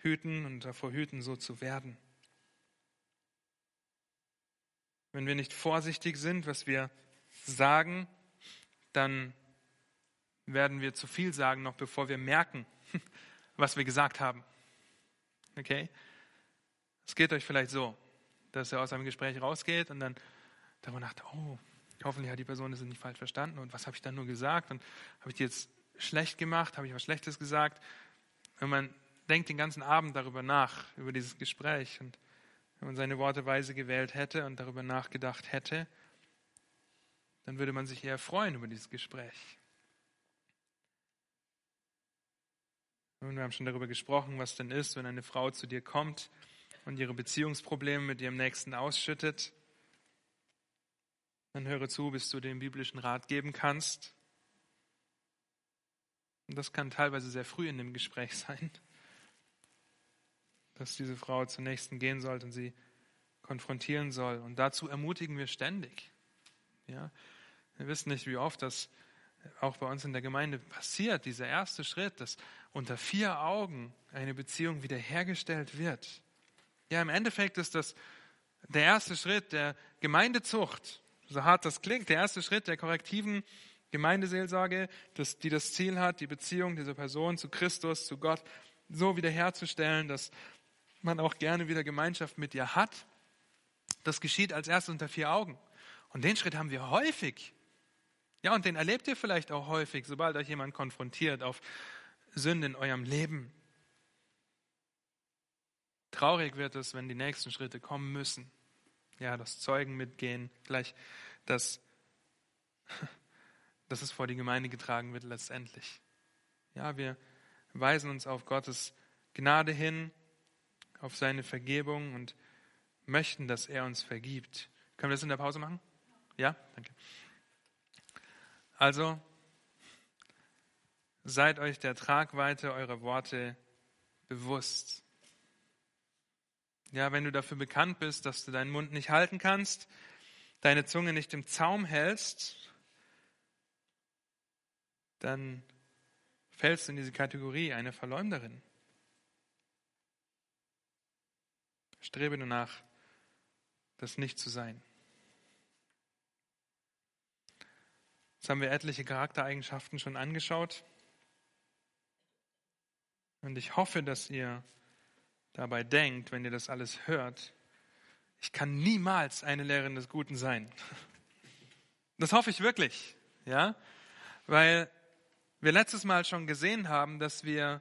hüten und davor hüten, so zu werden. Wenn wir nicht vorsichtig sind, was wir sagen, dann werden wir zu viel sagen, noch bevor wir merken, was wir gesagt haben. Okay? Es geht euch vielleicht so, dass ihr aus einem Gespräch rausgeht und dann darüber nachdenkt, oh, hoffentlich hat die Person das nicht falsch verstanden und was habe ich dann nur gesagt und habe ich die jetzt schlecht gemacht, habe ich was Schlechtes gesagt? Wenn man denkt den ganzen Abend darüber nach, über dieses Gespräch und wenn man seine Worte weise gewählt hätte und darüber nachgedacht hätte, dann würde man sich eher freuen über dieses Gespräch. Und wir haben schon darüber gesprochen, was denn ist, wenn eine Frau zu dir kommt und ihre Beziehungsprobleme mit ihrem Nächsten ausschüttet. Dann höre zu, bis du den biblischen Rat geben kannst. Und das kann teilweise sehr früh in dem Gespräch sein, dass diese Frau zur Nächsten gehen soll und sie konfrontieren soll. Und dazu ermutigen wir ständig. Ja? Wir wissen nicht, wie oft das auch bei uns in der Gemeinde passiert, dieser erste Schritt, dass unter vier Augen eine Beziehung wiederhergestellt wird. Ja, im Endeffekt ist das der erste Schritt der Gemeindezucht, so hart das klingt, der erste Schritt der korrektiven Gemeindeseelsorge, das, die das Ziel hat, die Beziehung dieser Person zu Christus, zu Gott so wiederherzustellen, dass man auch gerne wieder Gemeinschaft mit ihr hat. Das geschieht als erstes unter vier Augen. Und den Schritt haben wir häufig ja, und den erlebt ihr vielleicht auch häufig, sobald euch jemand konfrontiert auf Sünde in eurem Leben. Traurig wird es, wenn die nächsten Schritte kommen müssen. Ja, das Zeugen mitgehen, gleich, dass, dass es vor die Gemeinde getragen wird letztendlich. Ja, wir weisen uns auf Gottes Gnade hin, auf seine Vergebung und möchten, dass er uns vergibt. Können wir das in der Pause machen? Ja? Danke. Also, seid euch der Tragweite eurer Worte bewusst. Ja, wenn du dafür bekannt bist, dass du deinen Mund nicht halten kannst, deine Zunge nicht im Zaum hältst, dann fällst du in diese Kategorie eine Verleumderin. Strebe nur nach, das nicht zu sein. Jetzt haben wir etliche Charaktereigenschaften schon angeschaut. Und ich hoffe, dass ihr dabei denkt, wenn ihr das alles hört, ich kann niemals eine Lehrerin des Guten sein. Das hoffe ich wirklich, ja, weil wir letztes Mal schon gesehen haben, dass wir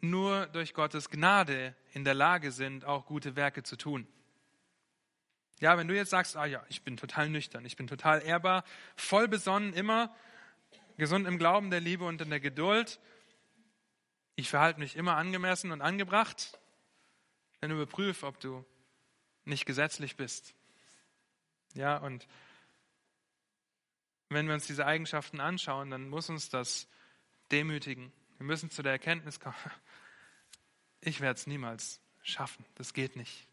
nur durch Gottes Gnade in der Lage sind, auch gute Werke zu tun. Ja, wenn du jetzt sagst, ah ja, ich bin total nüchtern, ich bin total ehrbar, voll besonnen immer, gesund im Glauben der Liebe und in der Geduld, ich verhalte mich immer angemessen und angebracht, dann überprüf, ob du nicht gesetzlich bist. Ja, und wenn wir uns diese Eigenschaften anschauen, dann muss uns das demütigen. Wir müssen zu der Erkenntnis kommen, ich werde es niemals schaffen. Das geht nicht.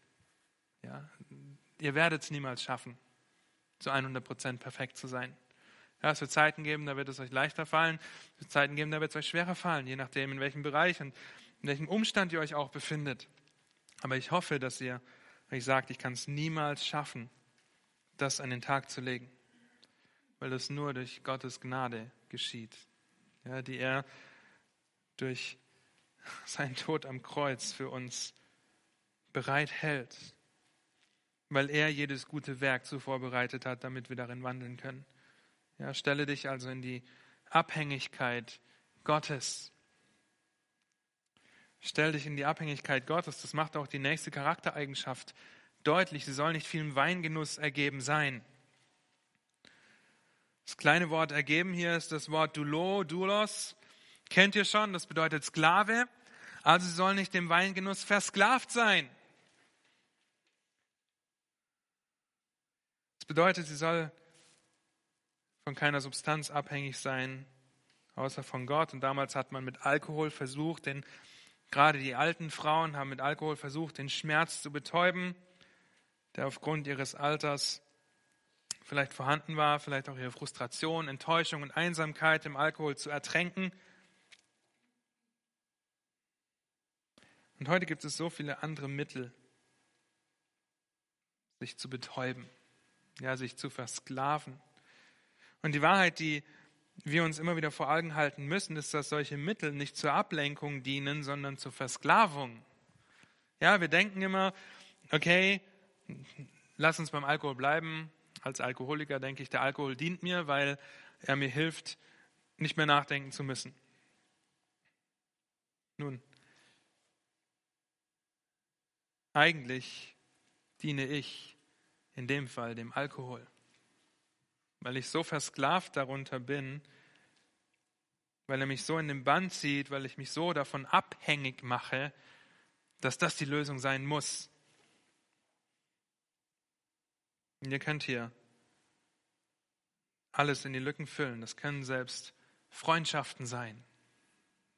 Ja, ihr werdet es niemals schaffen, zu 100 Prozent perfekt zu sein. Ja, es wird Zeiten geben, da wird es euch leichter fallen. Es wird Zeiten geben, da wird es euch schwerer fallen, je nachdem, in welchem Bereich und in welchem Umstand ihr euch auch befindet. Aber ich hoffe, dass ihr euch sagt, ich kann es niemals schaffen, das an den Tag zu legen, weil das nur durch Gottes Gnade geschieht, ja, die er durch seinen Tod am Kreuz für uns bereit hält weil er jedes gute Werk so vorbereitet hat, damit wir darin wandeln können. Ja, stelle dich also in die Abhängigkeit Gottes. Stell dich in die Abhängigkeit Gottes. Das macht auch die nächste Charaktereigenschaft deutlich. Sie soll nicht viel Weingenuss ergeben sein. Das kleine Wort ergeben hier ist das Wort Dulo, Dulos. Kennt ihr schon? Das bedeutet Sklave. Also sie soll nicht dem Weingenuss versklavt sein. bedeutet, sie soll von keiner Substanz abhängig sein, außer von Gott. Und damals hat man mit Alkohol versucht, denn gerade die alten Frauen haben mit Alkohol versucht, den Schmerz zu betäuben, der aufgrund ihres Alters vielleicht vorhanden war, vielleicht auch ihre Frustration, Enttäuschung und Einsamkeit im Alkohol zu ertränken. Und heute gibt es so viele andere Mittel, sich zu betäuben ja, sich zu versklaven. Und die Wahrheit, die wir uns immer wieder vor Augen halten müssen, ist, dass solche Mittel nicht zur Ablenkung dienen, sondern zur Versklavung. Ja, wir denken immer, okay, lass uns beim Alkohol bleiben. Als Alkoholiker denke ich, der Alkohol dient mir, weil er mir hilft, nicht mehr nachdenken zu müssen. Nun, eigentlich diene ich in dem Fall dem Alkohol, weil ich so versklavt darunter bin, weil er mich so in den Bann zieht, weil ich mich so davon abhängig mache, dass das die Lösung sein muss. Und ihr könnt hier alles in die Lücken füllen. Das können selbst Freundschaften sein.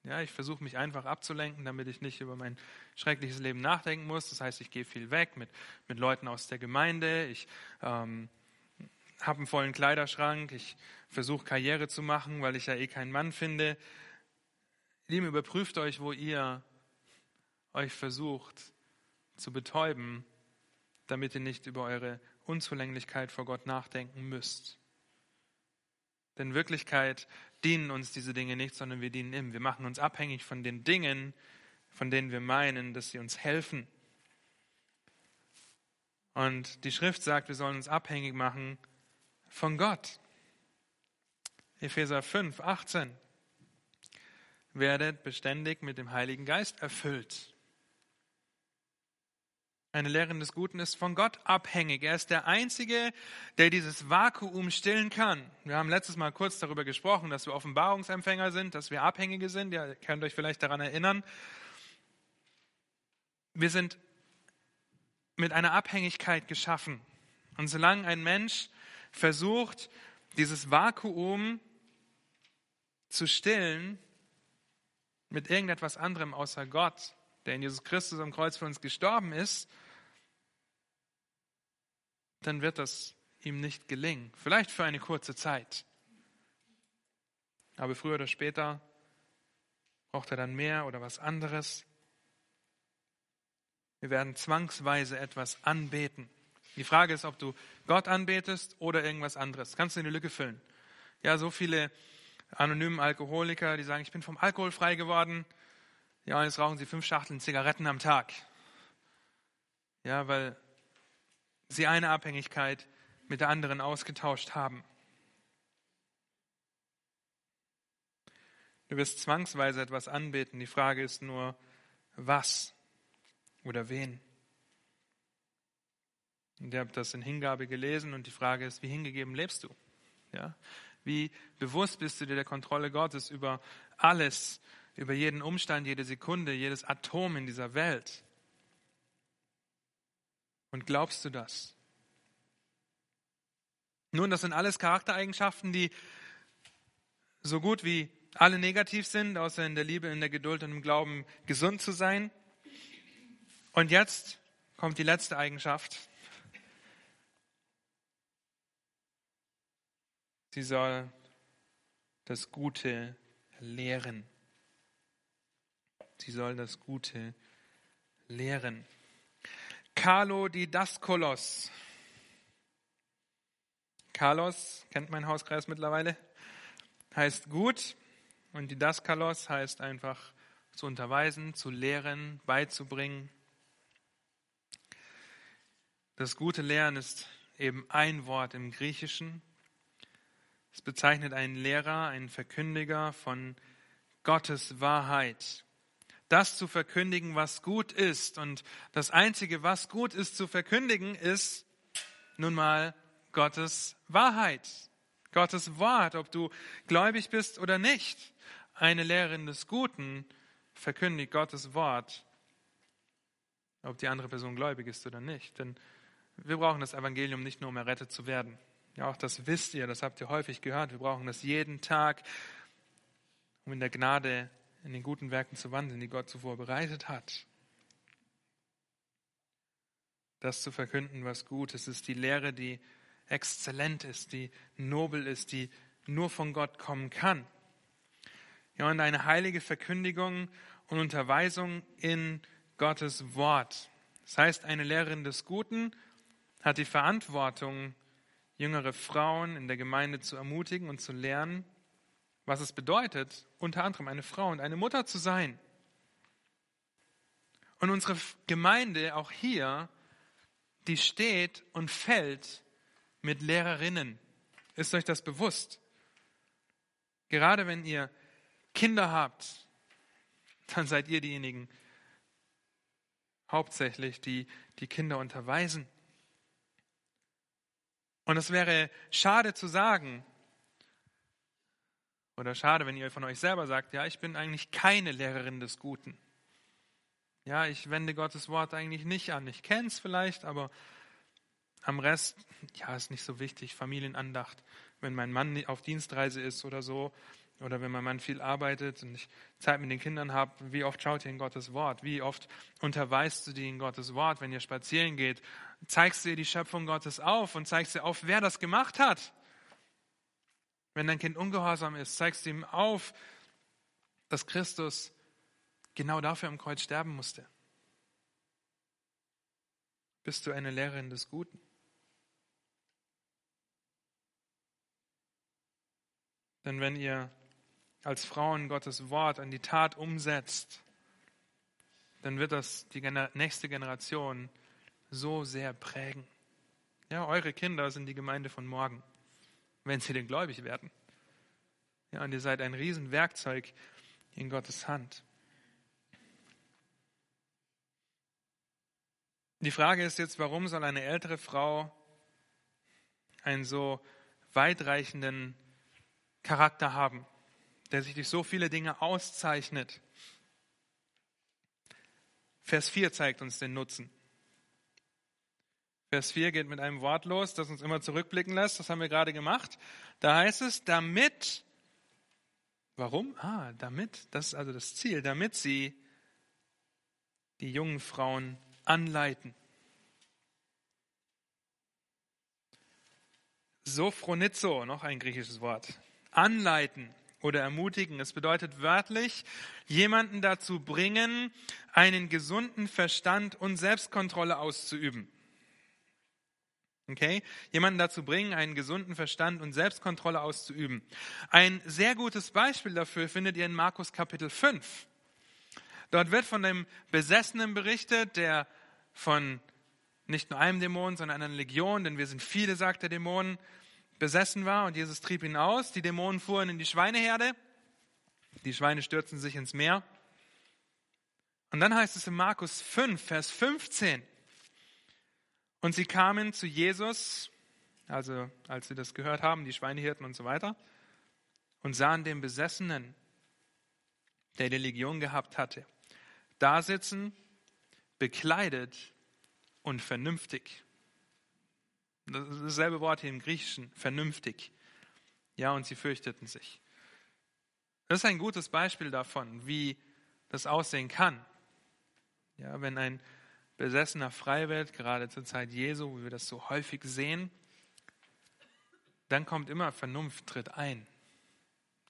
Ja, ich versuche mich einfach abzulenken, damit ich nicht über mein schreckliches Leben nachdenken muss. Das heißt, ich gehe viel weg mit, mit Leuten aus der Gemeinde. Ich ähm, habe einen vollen Kleiderschrank. Ich versuche Karriere zu machen, weil ich ja eh keinen Mann finde. Lieben, überprüft euch, wo ihr euch versucht zu betäuben, damit ihr nicht über eure Unzulänglichkeit vor Gott nachdenken müsst. Denn in Wirklichkeit dienen uns diese Dinge nicht, sondern wir dienen ihm. Wir machen uns abhängig von den Dingen, von denen wir meinen, dass sie uns helfen. Und die Schrift sagt, wir sollen uns abhängig machen von Gott. Epheser 5, 18. Werdet beständig mit dem Heiligen Geist erfüllt. Eine Lehrerin des Guten ist von Gott abhängig. Er ist der Einzige, der dieses Vakuum stillen kann. Wir haben letztes Mal kurz darüber gesprochen, dass wir Offenbarungsempfänger sind, dass wir Abhängige sind. Ihr könnt euch vielleicht daran erinnern. Wir sind mit einer Abhängigkeit geschaffen. Und solange ein Mensch versucht, dieses Vakuum zu stillen mit irgendetwas anderem außer Gott, der in Jesus Christus am Kreuz für uns gestorben ist, dann wird das ihm nicht gelingen. Vielleicht für eine kurze Zeit. Aber früher oder später braucht er dann mehr oder was anderes. Wir werden zwangsweise etwas anbeten. Die Frage ist, ob du Gott anbetest oder irgendwas anderes. Kannst du in die Lücke füllen? Ja, so viele anonymen Alkoholiker, die sagen, ich bin vom Alkohol frei geworden. Ja, und jetzt rauchen sie fünf Schachteln Zigaretten am Tag. Ja, weil sie eine Abhängigkeit mit der anderen ausgetauscht haben. Du wirst zwangsweise etwas anbeten. Die Frage ist nur, was oder wen. Und ihr habt das in Hingabe gelesen und die Frage ist, wie hingegeben lebst du? Ja? Wie bewusst bist du dir der Kontrolle Gottes über alles, über jeden Umstand, jede Sekunde, jedes Atom in dieser Welt? Und glaubst du das? Nun, das sind alles Charaktereigenschaften, die so gut wie alle negativ sind, außer in der Liebe, in der Geduld und im Glauben gesund zu sein. Und jetzt kommt die letzte Eigenschaft. Sie soll das Gute lehren. Sie soll das Gute lehren. Carlo Didaskolos. Carlos, kennt mein Hauskreis mittlerweile, heißt gut und Didaskalos heißt einfach zu unterweisen, zu lehren, beizubringen. Das gute Lehren ist eben ein Wort im Griechischen. Es bezeichnet einen Lehrer, einen Verkündiger von Gottes Wahrheit. Das zu verkündigen, was gut ist. Und das Einzige, was gut ist zu verkündigen, ist nun mal Gottes Wahrheit, Gottes Wort, ob du gläubig bist oder nicht. Eine Lehrerin des Guten verkündigt Gottes Wort, ob die andere Person gläubig ist oder nicht. Denn wir brauchen das Evangelium nicht nur, um errettet zu werden. Ja, auch das wisst ihr, das habt ihr häufig gehört. Wir brauchen das jeden Tag, um in der Gnade, in den guten Werken zu wandeln, die Gott zuvor bereitet hat. Das zu verkünden, was gut ist, ist die Lehre, die exzellent ist, die nobel ist, die nur von Gott kommen kann. Ja, und eine heilige Verkündigung und Unterweisung in Gottes Wort. Das heißt, eine Lehrerin des Guten hat die Verantwortung, jüngere Frauen in der Gemeinde zu ermutigen und zu lernen, was es bedeutet, unter anderem eine Frau und eine Mutter zu sein. Und unsere Gemeinde, auch hier, die steht und fällt mit Lehrerinnen. Ist euch das bewusst? Gerade wenn ihr Kinder habt, dann seid ihr diejenigen hauptsächlich, die die Kinder unterweisen. Und es wäre schade zu sagen, oder schade, wenn ihr von euch selber sagt, ja, ich bin eigentlich keine Lehrerin des Guten. Ja, ich wende Gottes Wort eigentlich nicht an. Ich kenne es vielleicht, aber am Rest, ja, ist nicht so wichtig. Familienandacht, wenn mein Mann auf Dienstreise ist oder so, oder wenn mein Mann viel arbeitet und ich Zeit mit den Kindern habe, wie oft schaut ihr in Gottes Wort? Wie oft unterweist du die in Gottes Wort, wenn ihr spazieren geht? Zeigst du ihr die Schöpfung Gottes auf und zeigst ihr auf, wer das gemacht hat? Wenn dein Kind ungehorsam ist, zeigst du ihm auf, dass Christus genau dafür am Kreuz sterben musste. Bist du eine Lehrerin des Guten? Denn wenn ihr als Frauen Gottes Wort an die Tat umsetzt, dann wird das die nächste Generation so sehr prägen. Ja, eure Kinder sind die Gemeinde von morgen, wenn sie denn gläubig werden. Ja, und ihr seid ein Riesenwerkzeug in Gottes Hand. Die Frage ist jetzt, warum soll eine ältere Frau einen so weitreichenden Charakter haben, der sich durch so viele Dinge auszeichnet? Vers 4 zeigt uns den Nutzen. Vers 4 geht mit einem Wort los, das uns immer zurückblicken lässt. Das haben wir gerade gemacht. Da heißt es, damit, warum? Ah, damit, das ist also das Ziel, damit sie die jungen Frauen anleiten. Sophronizo, noch ein griechisches Wort. Anleiten oder ermutigen. Es bedeutet wörtlich, jemanden dazu bringen, einen gesunden Verstand und Selbstkontrolle auszuüben. Okay? Jemanden dazu bringen, einen gesunden Verstand und Selbstkontrolle auszuüben. Ein sehr gutes Beispiel dafür findet ihr in Markus Kapitel 5. Dort wird von dem Besessenen berichtet, der von nicht nur einem Dämon, sondern einer Legion, denn wir sind viele, sagt der Dämon, besessen war und Jesus trieb ihn aus. Die Dämonen fuhren in die Schweineherde. Die Schweine stürzten sich ins Meer. Und dann heißt es in Markus 5, Vers 15, und sie kamen zu Jesus, also als sie das gehört haben, die Schweinehirten und so weiter, und sahen den Besessenen, der die Legion gehabt hatte, da sitzen, bekleidet und vernünftig. Das ist dasselbe Wort hier im Griechischen, vernünftig. Ja, und sie fürchteten sich. Das ist ein gutes Beispiel davon, wie das aussehen kann. Ja, wenn ein Besessener frei wird, gerade zur Zeit Jesu, wie wir das so häufig sehen, dann kommt immer Vernunft tritt ein.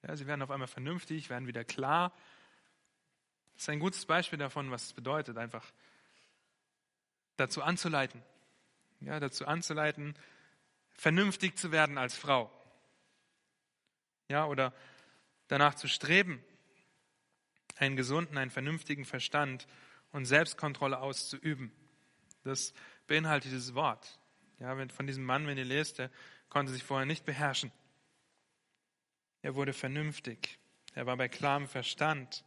Ja, sie werden auf einmal vernünftig, werden wieder klar. Das ist ein gutes Beispiel davon, was es bedeutet, einfach dazu anzuleiten. Ja, dazu anzuleiten, vernünftig zu werden als Frau. Ja, oder danach zu streben, einen gesunden, einen vernünftigen Verstand und Selbstkontrolle auszuüben. Das beinhaltet dieses Wort. Ja, von diesem Mann, wenn ihr lest, der konnte sich vorher nicht beherrschen. Er wurde vernünftig. Er war bei klarem Verstand.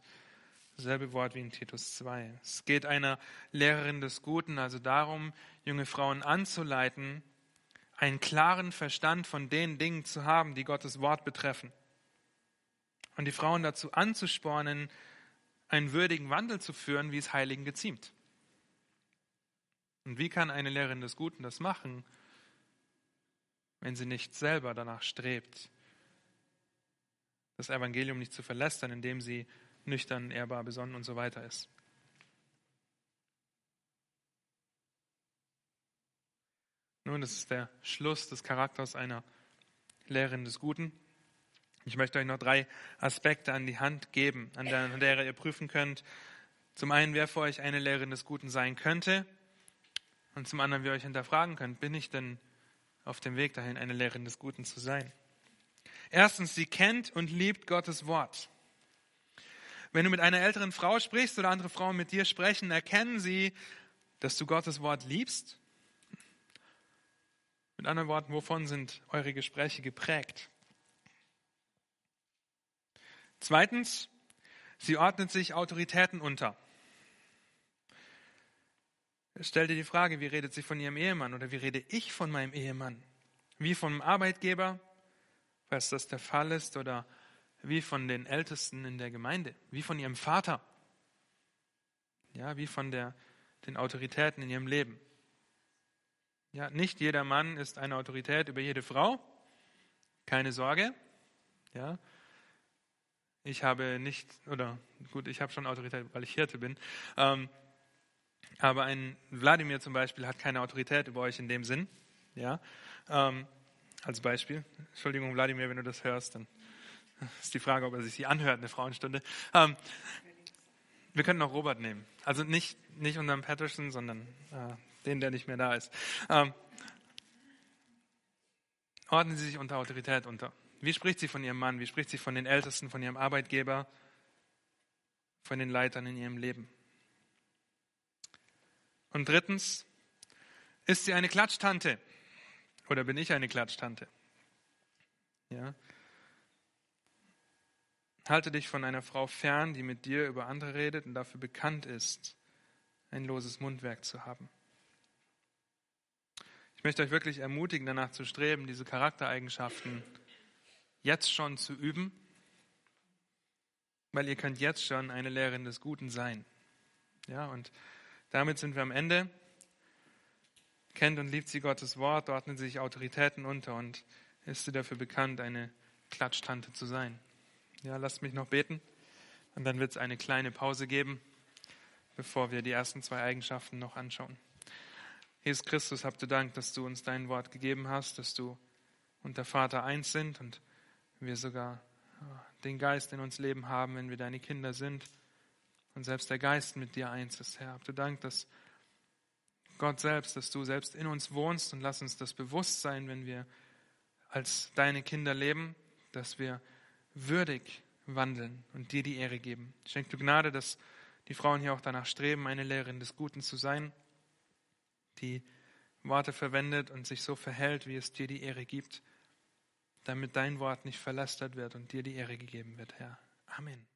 Dasselbe Wort wie in Titus 2. Es geht einer Lehrerin des Guten also darum, junge Frauen anzuleiten, einen klaren Verstand von den Dingen zu haben, die Gottes Wort betreffen. Und die Frauen dazu anzuspornen, einen würdigen Wandel zu führen, wie es Heiligen geziemt. Und wie kann eine Lehrerin des Guten das machen, wenn sie nicht selber danach strebt, das Evangelium nicht zu verlästern, indem sie nüchtern, ehrbar, besonnen und so weiter ist? Nun, das ist der Schluss des Charakters einer Lehrerin des Guten. Ich möchte euch noch drei Aspekte an die Hand geben, an der, ihr prüfen könnt. Zum einen, wer für euch eine Lehrerin des Guten sein könnte. Und zum anderen, wie ihr euch hinterfragen könnt, bin ich denn auf dem Weg dahin, eine Lehrerin des Guten zu sein? Erstens, sie kennt und liebt Gottes Wort. Wenn du mit einer älteren Frau sprichst oder andere Frauen mit dir sprechen, erkennen sie, dass du Gottes Wort liebst. Mit anderen Worten, wovon sind eure Gespräche geprägt? Zweitens, sie ordnet sich Autoritäten unter. Stell dir die Frage, wie redet sie von ihrem Ehemann oder wie rede ich von meinem Ehemann? Wie vom Arbeitgeber, falls das der Fall ist, oder wie von den Ältesten in der Gemeinde, wie von ihrem Vater, ja, wie von der, den Autoritäten in ihrem Leben. Ja, nicht jeder Mann ist eine Autorität über jede Frau, keine Sorge, ja, ich habe nicht, oder gut, ich habe schon Autorität, weil ich Hirte bin. Ähm, aber ein Wladimir zum Beispiel hat keine Autorität über euch in dem Sinn. Ja, ähm, als Beispiel. Entschuldigung, Wladimir, wenn du das hörst, dann ist die Frage, ob er sich sie anhört, eine Frauenstunde. Ähm, wir können auch Robert nehmen. Also nicht, nicht unseren Patterson, sondern äh, den, der nicht mehr da ist. Ähm, ordnen Sie sich unter Autorität unter. Wie spricht sie von ihrem Mann? Wie spricht sie von den Ältesten, von ihrem Arbeitgeber, von den Leitern in ihrem Leben? Und drittens, ist sie eine Klatschtante? Oder bin ich eine Klatschtante? Ja. Halte dich von einer Frau fern, die mit dir über andere redet und dafür bekannt ist, ein loses Mundwerk zu haben. Ich möchte euch wirklich ermutigen, danach zu streben, diese Charaktereigenschaften jetzt schon zu üben, weil ihr könnt jetzt schon eine Lehrerin des Guten sein. Ja, und damit sind wir am Ende. Kennt und liebt sie Gottes Wort, ordnet sich Autoritäten unter und ist sie dafür bekannt, eine Klatschtante zu sein. Ja, lasst mich noch beten und dann wird es eine kleine Pause geben, bevor wir die ersten zwei Eigenschaften noch anschauen. Jesus Christus, habt du Dank, dass du uns dein Wort gegeben hast, dass du und der Vater eins sind und wir sogar den Geist in uns leben haben, wenn wir deine Kinder sind und selbst der Geist mit dir eins ist, Herr. Du Dank, dass Gott selbst, dass du selbst in uns wohnst und lass uns das bewusst sein, wenn wir als deine Kinder leben, dass wir würdig wandeln und dir die Ehre geben. Schenk du Gnade, dass die Frauen hier auch danach streben, eine Lehrerin des Guten zu sein, die Worte verwendet und sich so verhält, wie es dir die Ehre gibt, damit dein Wort nicht verlästert wird und dir die Ehre gegeben wird, Herr. Amen.